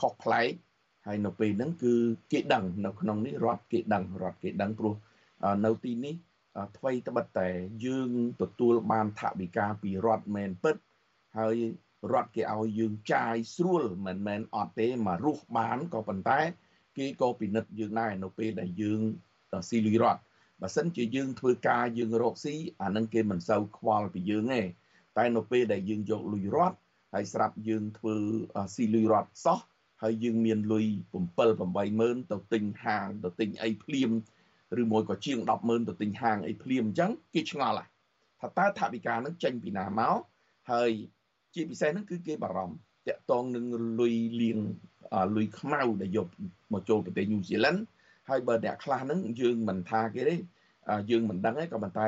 I: ខុសប្លែកហើយនៅពេលហ្នឹងគឺគេដឹងនៅក្នុងនេះរដ្ឋគេដឹងរដ្ឋគេដឹងព្រោះនៅទីនេះថ្មីត្បិតតែយើងទទួលបានថវិកាពីរដ្ឋមែនពិតហើយរដ្ឋគេឲ្យយើងចាយស្រួលមិនមែនអត់ទេមករស់បានក៏ប៉ុន្តែ គេក៏ពិនិត្យយើងដែរនៅពេលដែលយើងស៊ីលុយរដ្ឋបើសិនជាយើងធ្វើការយើងរកស៊ីអានឹងគេមិនសូវខ្វល់ពីយើងទេ តែនៅពេលដែលយើងយកលុយរដ្ឋហើយស្រាប់យើងធ្វើស៊ីលុយរដ្ឋសោះហើយយើងមានលុយ7 80000ទៅទិញហាងទៅទិញអីភ្លាមឬមួយក៏ជាង100,000ទៅទិញហាងអីភ្លាមអញ្ចឹងគេឆ្ងល់ថាតើថវិកានឹងចេញពីណាមកហើយជាពិសេសហ្នឹងគឺគេបារម្ភតាក់ទងនឹងលុយលៀងលុយខ្មៅដែលយកមកចូលប្រទេសញូហ្សេឡង់ហើយបើអ្នកខ្លះហ្នឹងយើងមិនថាគេទេ យើងមិនដឹងទេក៏ប៉ុន្តែ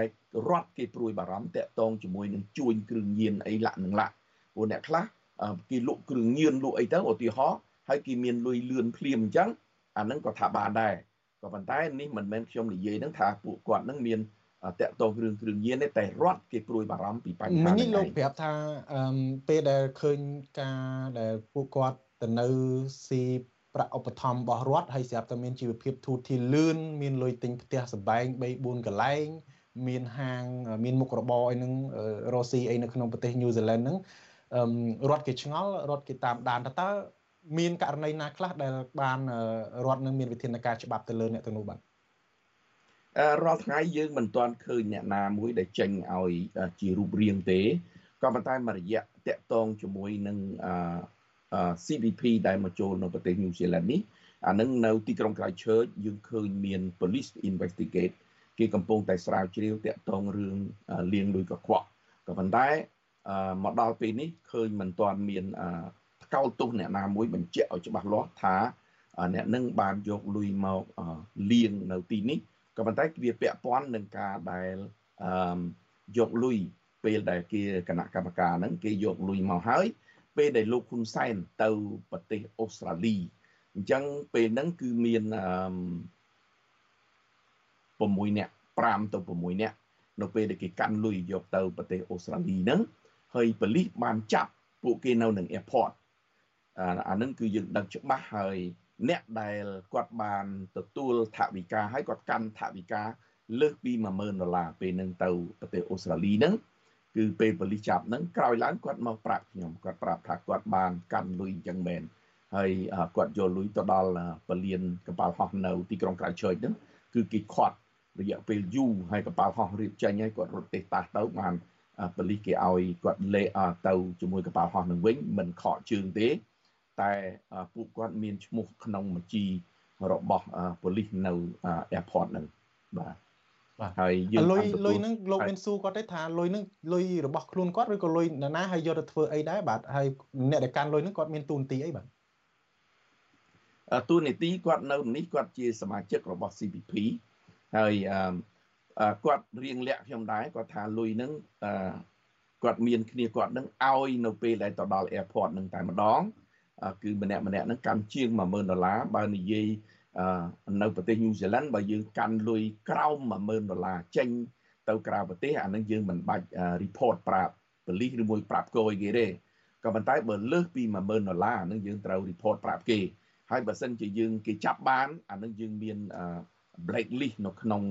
I: រដ្ឋគេព្រួយបារម្ភតាក់ទងជាមួយនឹងជួញគ្រឿងញៀនអីលាក់នឹងលាក់ព្រោះអ្នកខ្លះគេលក់គ្រឿងញៀនលក់អីទៅឧទាហរណ៍ហើយគេមានលុយលឿនភ្លាមអញ្ចឹងអាហ្នឹងក៏ថាបានដែរក៏ប៉ុន្តែនេះមិនមែនខ្ញុំនិយាយហ្នឹងថាពួកគាត់ហ្នឹងមានតាក់ទងគ្រឿងគ្រឿងញៀនទេតែរដ្ឋគេព្រួយបារម្ភពីបញ្ហា
A: នេះលោកប្រាប់ថាពេលដែលឃើញការដែលពួកគាត់ទៅនៅស៊ី ប្រាក់ឧបត្ថម្ភរបស់រដ្ឋហើយស្រាប់តែមានជីវភាពធូរធារលឿនមានលុយទិញផ្ទះសម្បែង3 4កន្លែងមានហាងមានមុខរបរអីហ្នឹងរស់ស៊ីអីនៅក្នុងប្រទេសញូហ្សេឡង់ហ្នឹងរដ្ឋគេឆ្ងល់រដ្ឋគេតាមដានតើមានករណីណាខ្លះដែលបានរដ្ឋនឹងមានវិធានការច្បាប់ទៅលើអ្នកទាំងនោះបាទ
I: រាល់ថ្ងៃយើងមិនទាន់ឃើញអ្នកណាមួយដែលចេញឲ្យជារូបរាងទេក៏ប៉ុន្តែមួយរយៈតាក់ទងជាមួយនឹង អឺ CBP ដែលមកចូលនៅប្រទេស New Zealand នេះអានឹងនៅទីក្រុង Christchurch យើងឃើញមាន police investigate គេកំពុងតែស្រាវជ្រាវតាក់ទងរឿងលៀងលុយកខ្វក់ក៏ប៉ុន្តែមកដល់ពេលនេះឃើញមិនទាន់មានថ្កោលទោសអ្នកណាមួយបញ្ជាក់ឲ្យច្បាស់លាស់ថាអ្នកនឹងបានយកលុយមកលៀងនៅទីនេះក៏ប៉ុន្តែវាពាក់ព័ន្ធនឹងការដែលអឺយកលុយពេលដែលគេគណៈកម្មការហ្នឹងគេយកលុយមកហើយ ពេលដែលលោកហ៊ុនសែនទៅប្រទេសអូស្ត្រាលីអញ្ចឹងពេលហ្នឹងគឺមានអឺ6នាក់5ទៅ6នាក់នៅពេលដែលគេកាន់លុយយកទៅប្រទេសអូស្ត្រាលីហ្នឹងហើយប៉ូលីសបានចាប់ពួកគេនៅនឹង airport អាហ្នឹងគឺយើងដឹងច្បាស់ហើយអ្នកដែលគាត់បានទទួលថវិកាហើយគាត់កាន់ថវិកាលើសពី10000ដុល្លារពេលហ្នឹងទៅប្រទេសអូស្ត្រាលីហ្នឹង គឺពេលប៉ូលីសចាប់ហ្នឹងក្រោយឡើងគាត់មកប្រាប់ខ្ញុំគាត់ប្រាប់ថាគាត់បានកាន់លុយអញ្ចឹងមែនហើយគាត់យកលុយទៅដល់ពលានកប៉ាល់ហោះនៅទីក្រុងក្រៅជើចហ្នឹងគឺគេខាត់រយៈពេលយូរហើយកប៉ាល់ហោះរៀបចេញហើយគាត់រត់ទេតាស់ទៅបានប៉ូលីសគេឲ្យគាត់លេទៅជាមួយកប៉ាល់ហោះនឹងវិញមិនខកជើងទេ តែពួកគាត់មានឈ្មោះក្នុងបញ្ជីរបស់ប៉ូលីសនៅ airport ហ្នឹងបាទ
A: បាទហើយយើងលុយលុយហ្នឹងលោកមានសួរគាត់ទេថាលុយហ្នឹងលុយរបស់ខ្លួនគាត់ឬក៏លុយនរណាហើយយកទៅធ្វើអីដែរបាទហើយអ្នកដែលកាន់លុយហ្នឹងគាត់មានទូនទីអីបាទ
I: ទូនីតិគាត់នៅនេះគាត់ជាសមាជិករបស់ CPP ហើយគាត់រៀងលាក់ខ្ញុំដែរគាត់ថាលុយហ្នឹងគាត់មានគ្នាគាត់នឹងឲ្យនៅពេលដែលទៅដល់ airport នឹងតែម្ដងគឺម្នាក់ម្នាក់ហ្នឹងកាន់ជាង10000ដុល្លារបើនិយាយ នៅប្រទេសញូហ្សេឡង់បើយើងកាន់លុយក្រោម10000ដុល្លារចេញទៅក្រៅប្រទេសអានឹងយើងមិនបាច់ report ប្រាប់ប៉ូលីសឬមួយប្រាប់គយគេទេក៏ប៉ុន្តែបើលើសពី10000ដុល្លារអានឹងយើងត្រូវ report ប្រាប់គេហើយបើសិនជាយើងគេចាប់បានអានឹងយើងមាន blacklist នៅក្នុង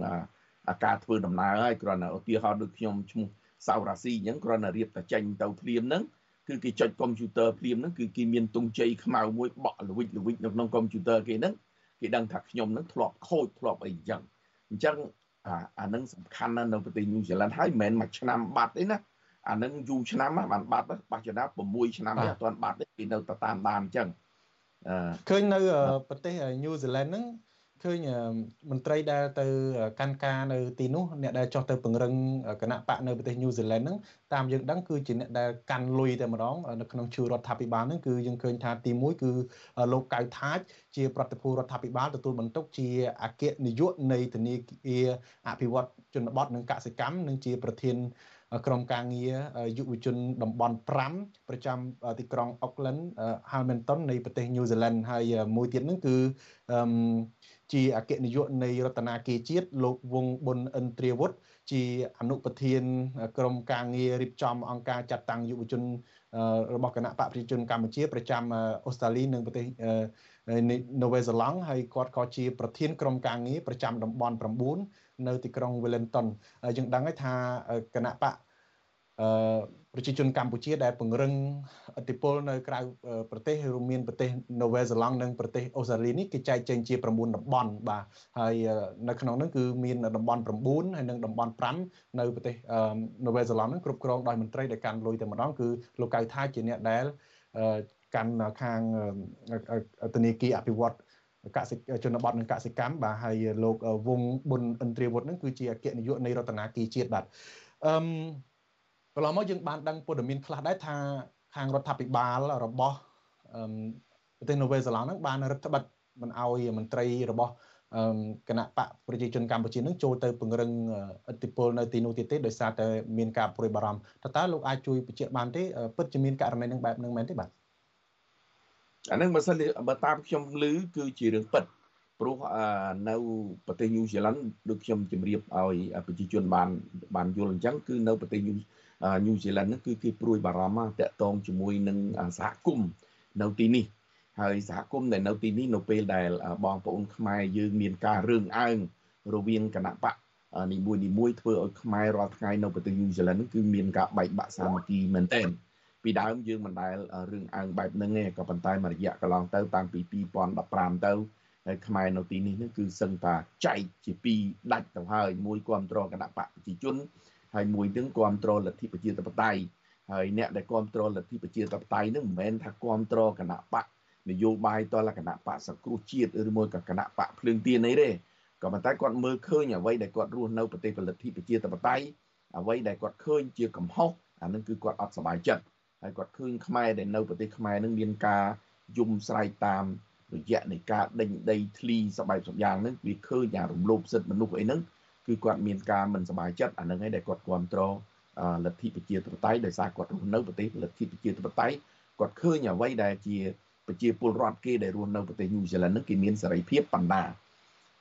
I: ការធ្វើដំណើរហើយគ្រាន់តែឧទាហរណ៍ដូចខ្ញុំឈ្មោះសៅរ៉ាស៊ីអញ្ចឹងគ្រាន់តែរៀបតែចេញទៅភ្លាមហ្នឹងគឺគេចុចកុំព្យូទ័រភ្លាមហ្នឹងគឺគេមានទង់ជ័យខ្មៅមួយបក់ល្វិចល្វិចនៅក្នុងកុំព្យូទ័រគេហ្នឹង គេដឹងថាខ្ញុំហ្នឹងធ្លាប់ខូចធ្លាប់អីអញ្ចឹងអញ្ចឹងអាអានឹងសំខាន់ណាស់នៅប្រទេសញូហ្សេឡង់ហើយមិនមែនមួយឆ្នាំបាត់ទេណាអានឹងយូរឆ្នាំបានបាត់បច្ចុប្បន្ន6ឆ្នាំទេអត់ទាន់បាត់ទេគេនៅតែតាមដានអញ្ចឹង
A: ឃើញនៅប្រទេសញូហ្សេឡង់ហ្នឹង ឃើញមន្ត្រីដែលទៅកាន់ការនៅទីនោះអ្នកដែលចោះទៅពង្រឹងគណៈបកនៅប្រទេសញូហ្សេឡង់ហ្នឹងតាមយើងដឹងគឺជាអ្នកដែលកាន់លុយតែម្ដងនៅក្នុងជួររដ្ឋាភិបាលហ្នឹងគឺយើងឃើញថាទី1គឺលោកកៅថាចជាប្រតិភូរដ្ឋាភិបាលទទួលបន្ទុកជាអគ្គនាយកនៃធនាគារអភិវឌ្ឍជនបទនិងកសិកម្មនិងជាប្រធាន ក្រុមការងារយុវជនតំបន់5ប្រចាំទីក្រុង Auckland Hamilton នៃប្រទេស New Zealand ហើយមួយទៀតហ្នឹងគឺជាអគ្គនាយកនៃរដ្ឋាភិបាលជាតិលោកវងប៊ុនអិនទ្រាវុធជាអនុប្រធានក្រុមការងាររៀបចំអង្គការចាត់តាំងយុវជនរបស់គណៈបកប្រជាជនកម្ពុជាប្រចាំអូស្ត្រាលីនិងប្រទេសនូវែលសេឡង់ហើយគាត់ក៏ជាប្រធានក្រុមការងារប្រចាំតំបន់9 នៅទីក្រុង Wellington យើងដឹងហើយថាគណៈបកអឺប្រជាជនកម្ពុជាដែលពង្រឹងឥទ្ធិពលនៅក្រៅប្រទេសរួមមានប្រទេសនូវែលសេឡង់និងប្រទេសអូស្ត្រាលីនេះគេចែកចេញជា9តំបន់បាទហើយនៅក្នុងនោះគឺមានតំបន់9ហើយនិងតំបន់5នៅប្រទេសនូវែលសេឡង់ហ្នឹងគ្រប់គ្រងដោយមន្ត្រីដែលកាន់លុយតែម្ដងគឺលោកកៅថាជាអ្នកដែលកាន់ខាងធនាគារអភិវឌ្ឍ កសិជនបទនិងកសិកម្មបាទហើយលោកវងប៊ុនឥន្ទ្រាវុធហ្នឹងគឺជាអគ្គនាយកនៃរដ្ឋាភិបាលជាតិបាទអឺកន្លងមកយើងបានដឹងព័ត៌មានខ្លះដែរថាខាងរដ្ឋាភិបាលរបស់ប្រទេសនូវែលសេឡង់ហ្នឹងបានរដ្ឋបတ်មិនអោយមន្ត្រីរបស់គណៈបកប្រជាជនកម្ពុជានឹងចូលទៅពង្រឹងឥទ្ធិពលនៅទីនោះទៀតទេដោយសារតែមានការព្រួយបារម្ភតើតើលោកអាចជួយបញ្ជាក់បានទេពិតជាមានករណីនឹងបែបនឹងមែនទេបាទ
I: អានឹងបើសិនបើតាមខ្ញុំឮគឺជារឿងពិតព្រោះនៅប្រទេសញូហ្សេឡង់ដូចខ្ញុំជម្រាបឲ្យប្រជាជនបានបានយល់អញ្ចឹងគឺនៅប្រទេសញូញូហ្សេឡង់ហ្នឹងគឺគេព្រួយបារម្ភតាក់ទងជាមួយនឹងសហគមន៍នៅទីនេះហើយសហគមន៍ដែលនៅទីនេះនៅពេលដែលបងប្អូនខ្មែរយើងមានការរឿងអើងរវាងគណៈបកនីមួយនីមួយធ្វើឲ្យខ្មែររាល់ថ្ងៃនៅប្រទេសញូហ្សេឡង់គឺមានការបែកបាក់សាមគ្គីមែនទែន ពីដើមយើងមិនដែលរឿងអើងបែបហ្នឹងទេក៏ប៉ុន្តែមួយរយៈកន្លងទៅតាំងពី2015ទៅហើយខ្មែរនៅទីនេះគឺសឹងតាចែកជាពីរដាច់ទៅហើយមួយគ្រប់គ្រងគណៈបកប្រជាជនហើយមួយនឹងគ្រប់គ្រងលទ្ធិប្រជាធិបតេយ្យហើយអ្នកដែលគ្រប់គ្រងលទ្ធិប្រជាធិបតេយ្យនឹងមិនមែនថាគ្រប់គ្រងគណៈបកនយោបាយតលគណៈបកសង្គ្រោះជាតិឬមួយក៏គណៈបកភ្លើងទៀនអីទេក៏ប៉ុន្តែគាត់មើលឃើញអ្វីដែលគាត់រស់នៅប្រទេសផលិតប្រជាធិបតេយ្យអ្វីដែលគាត់ឃើញជាកំហុសអានឹងគឺគាត់អត់សប្បាយចិត្ត ហើយគាត់ឃើញខ្មែរដែលនៅប្រទេសខ្មែរនឹងមានការយំស្រែកតាមរយៈនៃការដេញដីធ្លីសបែបសំយ៉ាងនឹងវាឃើញយ៉ាងរំលោភសិទ្ធិមនុស្សអីហ្នឹងគឺគាត់មានការមិនសប្បាយចិត្តអានឹងឯងដែលគាត់គ្រប់គ្រងលទ្ធិប្រជាធិបតេយ្យដោយសារគាត់រស់នៅប្រទេសលទ្ធិប្រជាធិបតេយ្យគាត់ឃើញអ្វីដែលជាប្រជាពលរដ្ឋគេដែលរស់នៅប្រទេសញូហ្សេឡង់ហ្នឹងគេមានសេរីភាពបណ្ដា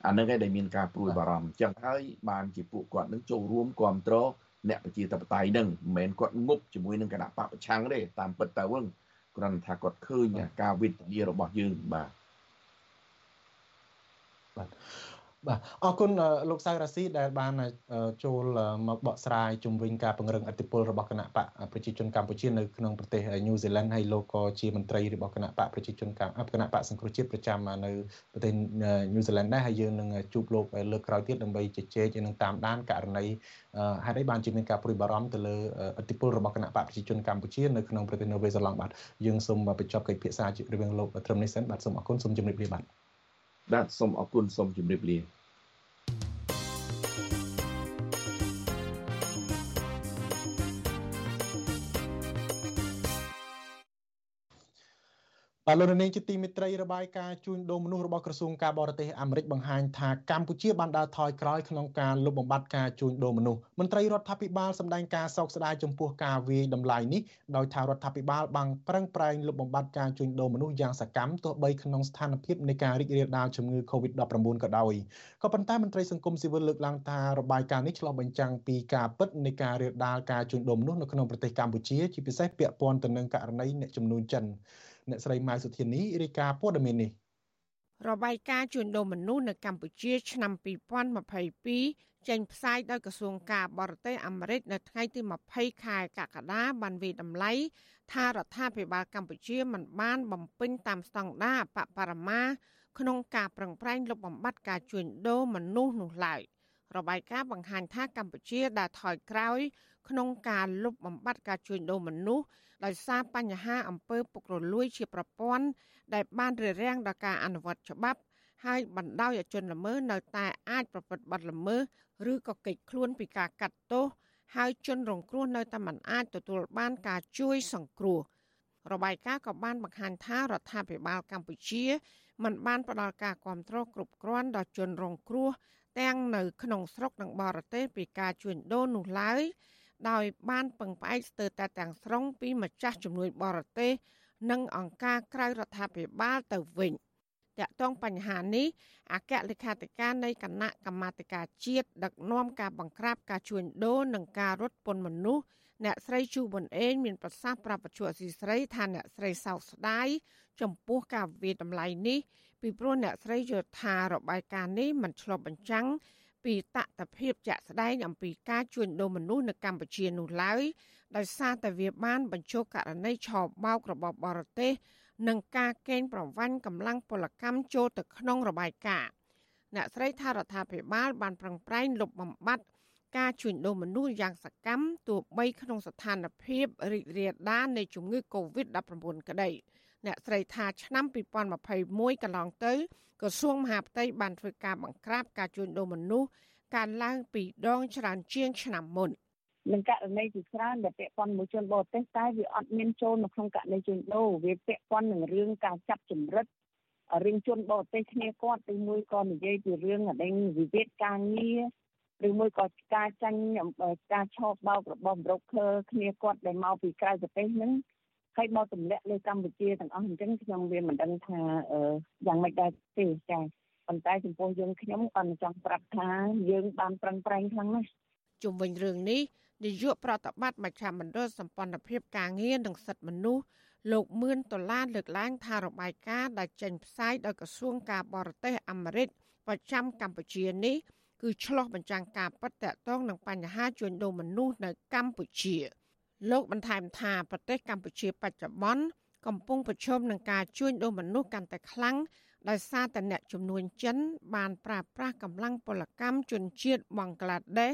I: អានឹងឯងដែលមានការព្រួយបារម្ភអញ្ចឹងហើយបានជាពួកគាត់នឹងចូលរួមគ្រប់គ្រង អ្នកប្រជាធិបតេយ្យហ្នឹងមិនមែនគាត់ងប់ជាមួយនឹងគណៈបកប្រឆាំងទេតាមពិតទៅហ្នឹងគ្រាន់តែថាគាត់ឃើញការវិទ្យារបស់យើងបាទ
A: បាទ បាទអរគុណលោកសៅរាស៊ីដែលបានចូលមកបកស្រាយជំវិញការពង្រឹងអធិបុលរបស់គណៈបកប្រជាជនកម្ពុជានៅក្នុងប្រទេសញូហ្សេឡង់ហើយលោកក៏ជាមន្ត្រីរបស់គណៈបកប្រជាជនកម្ពុជាគណៈបកសង្គ្រោះជាតិប្រចាំនៅប្រទេសញូហ្សេឡង់ដែរហើយយើងនឹងជួបលោកលើកក្រោយទៀតដើម្បីជជែកនឹងតាមដានករណីហេតុអីបានជាមានការព្រួយបារម្ភទៅលើអធិបុលរបស់គណៈបកប្រជាជនកម្ពុជានៅក្នុងប្រទេសនូវែលសេឡង់បាទយើងសូមបញ្ចប់កិច្ចពិភាក្សារវាងលោកត្រឹមនេះសិនបាទសូមអរគុណសូមជម្រាបលាបាទ
I: បាទសូមអរគុណសូមជម្រាបលា
A: បាទលោកនាងជាទីមេត្រីរបាយការណ៍ជួញដូរមនុស្សរបស់ក្រសួងការបរទេសអាមេរិកបង្ហាញថាកម្ពុជាបានដើរថយក្រោយក្នុងការលុបបំបាត់ការជួញដូរមនុស្សមន្ត្រីរដ្ឋាភិបាលសម្ដែងការសោកស្ដាយចំពោះការវាយតម្លៃនេះដោយថារដ្ឋាភិបាលបានប្រឹងប្រែងលុបបំបាត់ការជួញដូរមនុស្សយ៉ាងសកម្មទោះបីក្នុងស្ថានភាពនៃការរីករាលដាលជំងឺ Covid-19 ក៏ដោយក៏ប៉ុន្តែមន្ត្រីសង្គមស៊ីវិលលើកឡើងថារបាយការណ៍នេះឆ្លុះបញ្ចាំងពីការពិតនៃការរាលដាលការជួញដូរមនុស្សនៅក្នុងប្រទេសកម្ពុជាជាពិសេសពាក់ព័ន្ធទៅនឹងករណីអ្នកចំនួនចិន អ្នកស្រីម៉ៅសុធានីរាយការណ៍ព័ត៌មាននេះ
J: របាយការណ៍ជួញដូរមនុស្សនៅកម្ពុជា ឆ្នាំ2022ចេញផ្សាយដោយក្រសួងការបរទេសអាមេរិកនៅថ្ងៃទី20ខែកក្កដាបានវិតម្លៃថារដ្ឋាភិបាលកម្ពុជាមិនបានបំពេញតាមស្តង់ដារបបរមាក្នុងការប្រឹងប្រែងលុបបំបាត់ការជួញដូរមនុស្សនោះឡើយរបាយការណ៍បង្ហាញថាកម្ពុជា đã ថយក្រោយ ក្នុងការលុបបំបាត់ការជួញដូរមនុស្ស ដោយសារបញ្ហាអំពើពុករលួយជាប្រព័ន្ធដែលបានរារាំងដល់ការអនុវត្តច្បាប់ ហើយបណ្ដោយឲ្យជនល្មើសនៅតែអាចប្រព្រឹត្តបទល្មើសឬក៏កិច្ចខ្លួនពីការកាត់ទោសហើយជនរងគ្រោះនៅតែមិនអាចទទួលបានការជួយសង្គ្រោះរបាយការណ៍ក៏បានបង្ហាញថារដ្ឋាភិបាលកម្ពុជាមិនបានផ្ដល់ការគ្រប់គ្រងគ្រប់គ្រាន់ដល់ជនរងគ្រោះទាំងនៅក្នុងស្រុកនិងបរទេសពីការជួញដូរនោះឡើយ ដោយបានពឹងផ្អែកស្ទើរតែទាំងស្រុងពីម្ចាស់ជំនួយបរទេសនិងអង្គការក្រៅរដ្ឋាភិបាលទៅវិញតាក់ទងបញ្ហានេះអគ្គលេខាធិការនៃគណៈកម្មាធិការជាតិដឹកនាំការបង្ក្រាបការជួញដូរនិងការរត់ពន្ធមនុស្សអ្នកស្រីជូប៊ុនអេងមានប្រសាសន៍ប្រាប់បច្ចុប្បន្នស៊ីស្រីថាអ្នកស្រីសោកស្ដាយចំពោះការវិតម្លៃនេះពីព្រោះអ្នកស្រីយល់ថារបាយការណ៍នេះមិនឆ្លុះបញ្ចាំង ពីតថភាពជាក់ស្ដែងអំពីការជួញដូរមនុស្សនៅកម្ពុជានោះឡើយដោយសារតែវាបានបញ្ចូលករណីឆោបោករបស់បរទេសនិងការកេងប្រវ័ញ្ចកម្លាំងពលកម្មចូលទៅក្នុងរបាយការណ៍អ្នកស្រីថារដ្ឋាភិបាលបានប្រឹងប្រែងលុបបំបាត់ការជួញដូរមនុស្សយ៉ាងសកម្មទោះបីក្នុងស្ថានភាពរីករាលដាលនៃជំងឺ Covid-19 ក្តី អ្នកស្រីថាឆ្នាំ2021កន្លងទៅក្រសួងមហាផ្ទៃបានធ្វើការបង្ក្រាបការជួញដូរមនុស្សកើនឡើងពីរដងច្រើនជាងឆ្នាំមុន
K: នឹងករណីជាច្រើនដែលពាក់ព័ន្ធមួយជនបរទេសតែវាអត់មានចូលនៅក្នុងករណីជួញដូរវាពាក់ព័ន្ធនឹងរឿងការចាប់ចម្រិតរឿងជនបរទេសគ្នាគាត់ទីមួយក៏និយាយពីរឿងអដេញវិវាទការងារឬមួយក៏ការចាញ់ការឆោបបោករបស់ប្រូខឺគ្នាគាត់ដែលមកពីក្រៅប្រទេសហ្នឹង ហើយមកទម្លាក់លើកម្ពុជាទាំងអស់អញ្ចឹងខ្ញុំវាមិនដឹងថាយ៉ាងម៉េចដែរទេចា៎ប៉ុន្តែចំពោះយើងខ្ញុំក៏ចង់ប្រាប់ថាយើងបានប្រឹងប្រែងខ្លាំងណាស់
J: ជុំវិញរឿងនេះនាយកប្រតិបត្តិមជ្ឈមណ្ឌលសម្ព័ន្ធភាពការងារនិងសិទ្ធិមនុស្សលោកមឿនដុល្លារលើកឡើងថារបាយការណ៍ដែលចេញផ្សាយដោយក្រសួងការបរទេសអាមេរិកប្រចាំកម្ពុជានេះគឺឆ្លោះបញ្ចាំងការពិតតាក់ទងនឹងបញ្ហាជួញដូរមនុស្សនៅកម្ពុជា លោកបន្ថែមថាប្រទេសកម្ពុជាបច្ចុប្បន្នកំពុងប្រឈមនឹងការជួញដូរមនុស្សកាន់តែខ្លាំងដោយសារតែអ្នកចំនួនចិន បានប្រើប្រាស់កម្លាំងពលកម្មជនជាតិបង់ក្លាដេស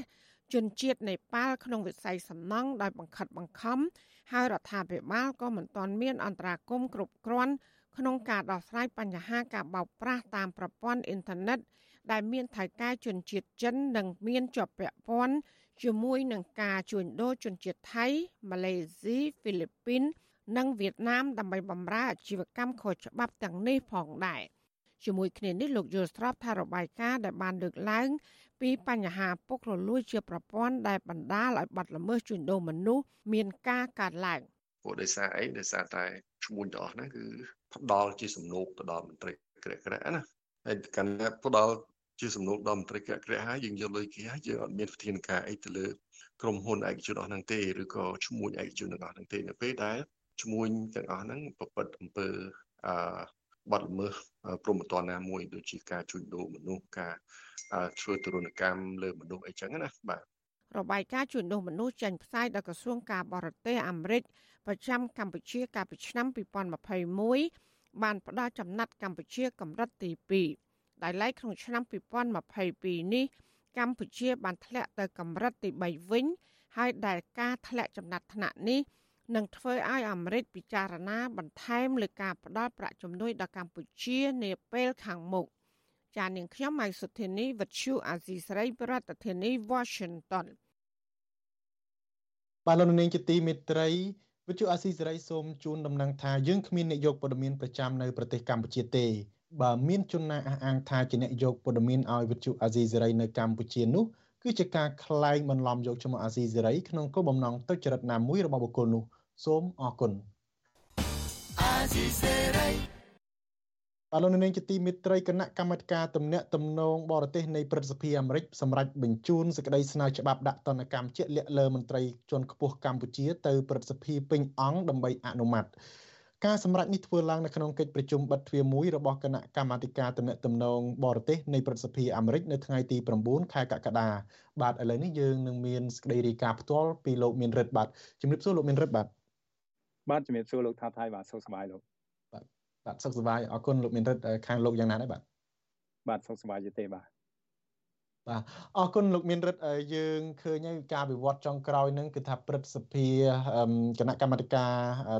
J: ជនជាតិនេប៉ាល់ក្នុងវិស័យសំណង់ដោយបង្ខិតបង្ខំហើយរដ្ឋាភិបាលក៏មិនទាន់មានអន្តរាគមគ្រប់គ្រាន់ក្នុងការដោះស្រាយបញ្ហាការបោកប្រាស់តាមប្រព័ន្ធអ៊ីនធឺណិតដែលមានថៅកែជនជាតិចិននិងមានជាប់ពាក់ព័ន្ធ ជាមួយនឹងការជួញដូរជនជាតិថៃម៉ាឡេស៊ីហ្វីលីពីន និងវៀតណាមដើម្បីបម្រើអាជីវកម្មខុសច្បាប់ទាំងនេះផងដែរជាមួយគ្នានេះលោកយល់ស្របថារបាយការណ៍ដែលបានលើកឡើង ពីបញ្ហាពុករលួយជាប្រព័ន្ធដែលបណ្ដាលឲ្យបាត់ល្មើសជួញដូរមនុស្សមានការកើតឡើង
L: ពួកដោយសារអីដោយសារតែឈ្មោះទាំងអស់ហ្នឹងគឺផ្ដាល់ជាសំណូកទៅដល់មន្ត្រីក្រាក់ក្រាក់ណាហើយកាន់តែផ្ដាល់ ជាសំណូកដល់មន្ត្រីក្រាក់ក្រាក់ហើយយើងយកលុយគេហើយយើងអត់មានវិធានការអីទៅលើក្រុមហ៊ុនឯកជនអស់ហ្នឹងទេឬក៏ឈ្មោះឯកជនទាំងអស់ហ្នឹងទេនៅពេលដែលឈ្មោះទាំងអស់ហ្នឹងប្រព្រឹត្តអំពើអឺបាត់ល្មើសព្រហ្មទណ្ឌណាមួយដូចជាការជួញដូរមនុស្សការធ្វើទរណកម្មលើមនុស្សអីចឹងណាបាទ
J: របាយការណ៍ជួញដូរមនុស្សចេញផ្សាយដោយក្រសួងការបរទេសអាមេរិកប្រចាំកម្ពុជាកាលពីឆ្នាំ2021បានផ្ដល់ចំណាត់កម្ពុជាកម្រិតទី2 ដែលឡែកក្នុងឆ្នាំ2022នេះកម្ពុជាបានធ្លាក់ទៅកម្រិតទី3វិញ ហើយដែលការធ្លាក់ចំណាត់ថ្នាក់នេះនឹងធ្វើឲ្យអាមេរិកពិចារណាបន្ថែមលើការផ្តល់ប្រាក់ជំនួយដល់កម្ពុជានាពេលខាងមុខចាននាងខ្ញុំម៉ៃសុធានីវិទ្យុអាស៊ីសេរីប្រធានាធិបតី Washington
A: បាទលោកនាងជាទីមេត្រីវិទ្យុអាស៊ីសេរីសូមជូនដំណឹងថាយើងគ្មាននាយកព័ត៌មានប្រចាំនៅប្រទេសកម្ពុជាទេ បើមានជនណាអះអាងថាជាអ្នកយកព័ត៌មានឲ្យវិទ្យុអាស៊ីសេរីនៅកម្ពុជានោះគឺជាការក្លែងបន្លំយកឈ្មោះអាស៊ីសេរីក្នុងគោលបំណងទុច្ចរិតណាមួយរបស់បុគ្គលនោះសូមអរគុណអាស៊ីសេរីបាទលោកនាងជាទីមេត្រីគណៈកម្មាធិការទំនាក់ទំនងបរទេសនៃព្រឹទ្ធសភាអាមេរិកសម្រេចបញ្ជូនសេចក្តីស្នើច្បាប់ដាក់ទណ្ឌកម្មជាក់លាក់លើមន្ត្រីជាន់ខ្ពស់កម្ពុជាទៅព្រឹទ្ធសភាពេញអង្គដើម្បីអនុម័ត ការសម្រេចនេះធ្វើឡើងនៅក្នុងកិច្ចប្រជុំបិទទ្វារមួយរបស់គណៈកម្មាធិការទំនាក់ទំនងបរទេសនៃព្រឹទ្ធសភាអាមេរិកនៅថ្ងៃទី9ខែកក្កដាបាទឥឡូវនេះយើងនឹងមានសេចក្តីរាយការណ៍ផ្ទាល់ពីលោកមានរិទ្ធបាទជំរាបសួរលោកមានរិទ្ធបាទ
M: បាទជំរាបសួរលោកថាថៃបាទសុខសប្បាយលោក
A: បាទបាទសុខសប្បាយអរគុណលោកមានរិទ្ធខាងលោកយ៉ាងណាដែរបាទ
M: បាទសុខសប្បាយទេបាទ
A: បាទអរគុណលោកមានរិទ្ធយើងឃើញហើយការវិវត្តចុងក្រោយនឹងគឺថាព្រឹទ្ធសភាគណៈកម្មាធិការ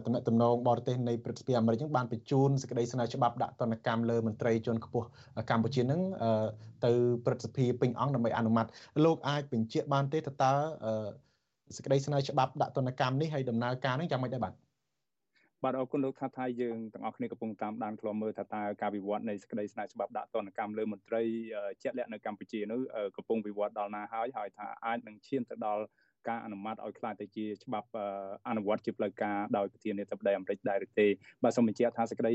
A: តំណែងតំណងបរទេសនៃព្រឹទ្ធសភាអាមេរិកនឹងបានបញ្ជូនសេចក្តីស្នើច្បាប់ដាក់ទណ្ឌកម្មលើមន្ត្រីជាន់ខ្ពស់កម្ពុជានឹងទៅព្រឹទ្ធសភាពេញអង្គដើម្បីអនុម័តលោកអាចបញ្ជាក់បានទេថាតើសេចក្តីស្នើច្បាប់ដាក់ទណ្ឌកម្មនេះហើយដំណើរការនឹងយ៉ាងម៉េចដែរបាទ
M: បាទអរគុណលោកថាថៃយើងទាំងអស់គ្នាកំពុងតាមដានខ្លមមើលថាតើការវិវត្តនៃសេចក្តីស្នើច្បាប់ដាក់ទណ្ឌកម្មលើមន្ត្រីជាក់លាក់នៅកម្ពុជានោះកំពុងវិវត្តដល់ណាហើយហើយថាអាចនឹងឈានទៅដល់ការអនុម័តឲ្យខ្លាយទៅជាច្បាប់អនុវត្តជាផ្លូវការដោយប្រធានាធិបតីអាមេរិកដែរឬទេបាទសូមបញ្ជាក់ថាសេចក្តី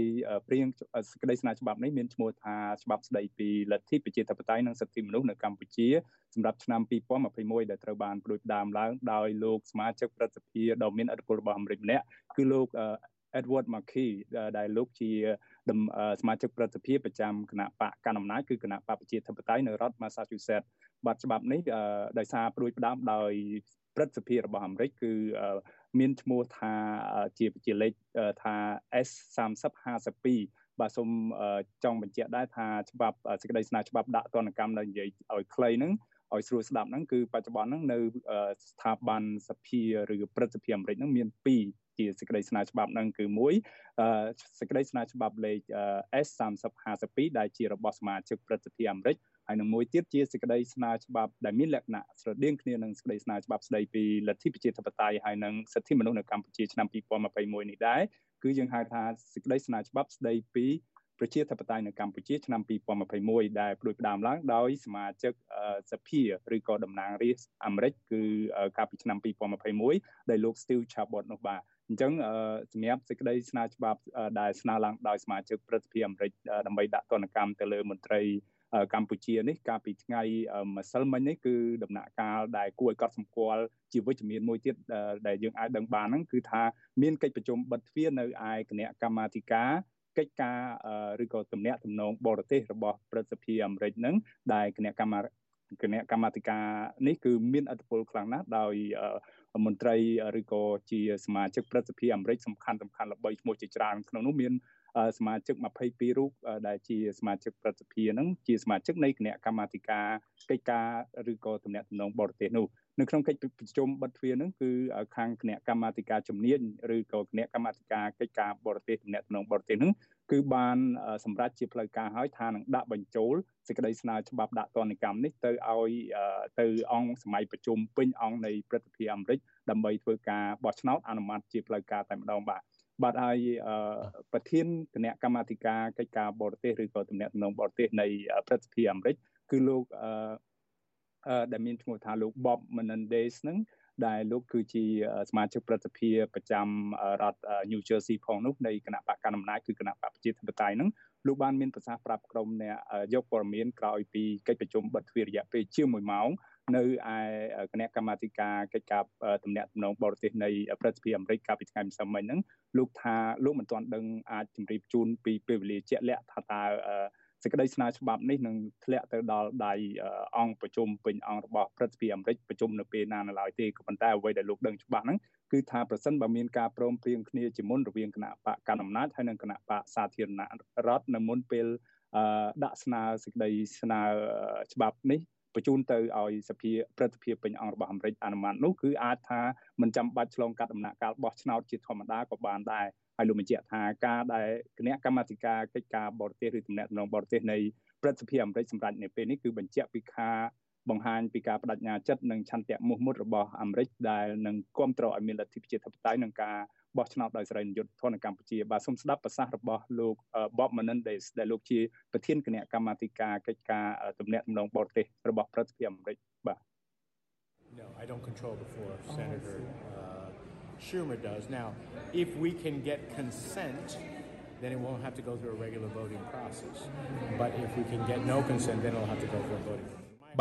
M: ព្រៀងសេចក្តីស្នើច្បាប់នេះមានឈ្មោះថាច្បាប់ស្តីពីលទ្ធិប្រជាធិបតេយ្យនិងសិទ្ធិមនុស្សនៅកម្ពុជាសម្រាប់ឆ្នាំ2021ដែលត្រូវបានផ្ដួចផ្ដើមឡើងដោយលោកសមាជិកព្រឹទ្ធសភាដ៏មានឥទ្ធិពលរបស់អាមេរិកម្នាក់គឺលោក Edward Markey ដែលលោកជាសមាជិកប្រតិភិប្រចាំគណៈបកកណ្ដាលអំណាចគឺគណៈបកប្រជាធិបតេយ្យនៅរដ្ឋ Massachusetts បាត់ច្បាប់នេះដោយសារព្រួយផ្ដើមដោយព្រឹទ្ធសភារបស់អាមេរិកគឺមានឈ្មោះថាជាជាលេខថា S3052 បាទសូមចង់បញ្ជាក់ដែរថាច្បាប់សេចក្តីស្នើច្បាប់ដាក់ទណ្ឌកម្មនៅនិយាយឲ្យខ្លីហ្នឹងឲ្យស្រួលស្ដាប់ហ្នឹងគឺបច្ចុប្បន្នហ្នឹងនៅស្ថាប័នសភាឬព្រឹទ្ធសភាអាមេរិកហ្នឹងមាន2 ជាសេចក្តីស្នើច្បាប់ហ្នឹងគឺមួយសេចក្តីស្នើច្បាប់លេខ S3052 ដែលជារបស់សមាជិកព្រឹទ្ធសភាអាមេរិកហើយនឹងមួយទៀតជាសេចក្តីស្នើច្បាប់ដែលមានលក្ខណៈស្រដៀងគ្នានឹងសេចក្តីស្នើច្បាប់ស្តីពីលទ្ធិប្រជាធិបតេយ្យហើយនឹងសិទ្ធិមនុស្សនៅកម្ពុជាឆ្នាំ2021នេះដែរគឺយើងហៅថាសេចក្តីស្នើច្បាប់ស្តីពី ប្រជាធិបតេយ្យនៅកម្ពុជាឆ្នាំ2021ដែលផ្ដួចផ្ដើមឡើងដោយសមាជិកសភាឬក៏តំណាងរាស្ត្រអាមេរិកគឺកាលពីឆ្នាំ2021ដែលលោក Steve Chabot នោះបាទអញ្ចឹងសម្រាប់សេចក្តីស្នើច្បាប់ដែលស្នើឡើងដោយសមាជិកព្រឹទ្ធសភាអាមេរិកដើម្បីដាក់ទណ្ឌកម្មទៅលើមន្ត្រីកម្ពុជានេះកាលពីថ្ងៃម្សិលមិញនេះគឺដំណាក់កាលដែលគួរឲ្យកត់សម្គាល់ជាវិជ្ជមានមួយទៀតដែលយើងអាចដឹងបានហ្នឹងគឺថាមានកិច្ចប្រជុំបិទទ្វារនៅឯគណៈកម្មាធិការ កិច្ចការឬក៏ទំនាក់ទំនងបរទេសរបស់ព្រឹទ្ធសភាអាមេរិកហ្នឹងដែលគណៈកម្មាគណៈកម្មាធិការនេះគឺមានអធិបុលខ្លាំងណាស់ដោយមន្ត្រីឬក៏ជាសមាជិកព្រឹទ្ធសភាអាមេរិកសំខាន់សំខាន់ល្បីឈ្មោះជាច្រើនក្នុងនោះមានសមាជិក22រូបដែលជាសមាជិកព្រឹទ្ធសភានឹងជាសមាជិកនៃគណៈកម្មាធិការកិច្ចការឬក៏ទំនាក់ទំនងបរទេសនោះ នៅក្នុងកិច្ចប្រជុំបិទទ្វារនឹងគឺខាងគណៈកម្មាធិការជំនាញឬក៏គណៈកម្មាធិការកិច្ចការបរទេសទំនាក់ទំនងបរទេសនឹងគឺបានសម្រេចជាផ្លូវការហើយថានឹងដាក់បញ្ចូលសេចក្តីស្នើច្បាប់ដាក់ទណ្ឌកម្មនេះទៅឲ្យទៅអង្គសម័យប្រជុំពេញអង្គនៃព្រឹទ្ធសភាអាមេរិកដើម្បីធ្វើការបោះឆ្នោតអនុម័តជាផ្លូវការតែម្ដងបាទបាទហើយប្រធានគណៈកម្មាធិការកិច្ចការបរទេសឬក៏ទំនាក់ទំនងបរទេសនៃព្រឹទ្ធសភាអាមេរិកគឺលោកអឺ ដែលមានឈ្មោះថាលោក Bob Menendez ហ្នឹងដែលលោកគឺជាសមាជិកព្រឹទ្ធសភាប្រចាំរដ្ឋ New Jersey ផងនោះនៃគណៈបកកណ្ដាលអំណាចគឺគណៈបកប្រជាធិបតេយ្យហ្នឹងលោកបានមានប្រសាសន៍ប្រាប់ក្រុមអ្នកយកព័ត៌មានក្រោយពីកិច្ចប្រជុំបិទទ្វាររយៈពេលជាង1ម៉ោងនៅឯគណៈកម្មាធិការកិច្ចការទំនាក់ទំនងបរទេសនៃប្រទេសអាមេរិកកាលពីថ្ងៃម្សិលមិញហ្នឹងលោកថាលោកមិនទាន់ដឹងអាចជម្រាបជូនពីពេលវេលាជាក់លាក់ថាតើ សេចក្តីស្នើច្បាប់នេះនឹងធ្លាក់ទៅដល់ដៃអង្គប្រជុំពេញអង្គរបស់ព្រឹទ្ធសភាអាមេរិកប្រជុំនៅពេលណានៅឡើយទេក៏ប៉ុន្តែអ្វីដែលលោកដឹងច្បាស់ហ្នឹងគឺថាប្រសិនបើមានការព្រមព្រៀងគ្នាជាមុនរវាងគណៈបកកណ្ដាលអំណាចហើយនិងគណៈបកសាធារណរដ្ឋនៅមុនពេលដាក់ស្នើសេចក្តីស្នើច្បាប់នេះ បញ្ជូនទៅឲ្យសភាព្រឹទ្ធសភាពេញអង្គរបស់អាមេរិកអនុម័តនោះគឺអាចថាមិនចាំបាច់ឆ្លងកាត់ដំណាក់កាលបោះឆ្នោតជាធម្មតាក៏បានដែរហើយលោកបញ្ជាក់ថាការដែលគណៈកម្មាធិការកិច្ចការបរទេសឬទំនាក់ទំនងបរទេសនៃព្រឹទ្ធសភាអាមេរិកសម្រាប់នៅពេលនេះគឺបញ្ជាក់ពីការបង្ហាញពីការបដិញ្ញាចិត្តនិងឆន្ទៈមោះមុតរបស់អាមេរិកដែលនឹងគ្រប់គ្រងឲ្យមានលទ្ធិប្រជាធិបតេយ្យនិងការ បោះឆ្នោតដោយសេរីនិយមធននៅកម្ពុជាបាទសូមស្ដាប់ប្រសាសន៍របស់លោក Bob Menendez ដែលលោកជាប្រធានគណៈកម្មាធិការកិច្ចការទំនាក់ទំនងបរទេសរបស់ប្រទេសអាមេរិកបាទ
N: No, I don't control the floor. Senator uh, Schumer does. Now, if we can get consent, then it won't have to go through a regular voting process. But if we can get no consent, then it'll have to go through a voting.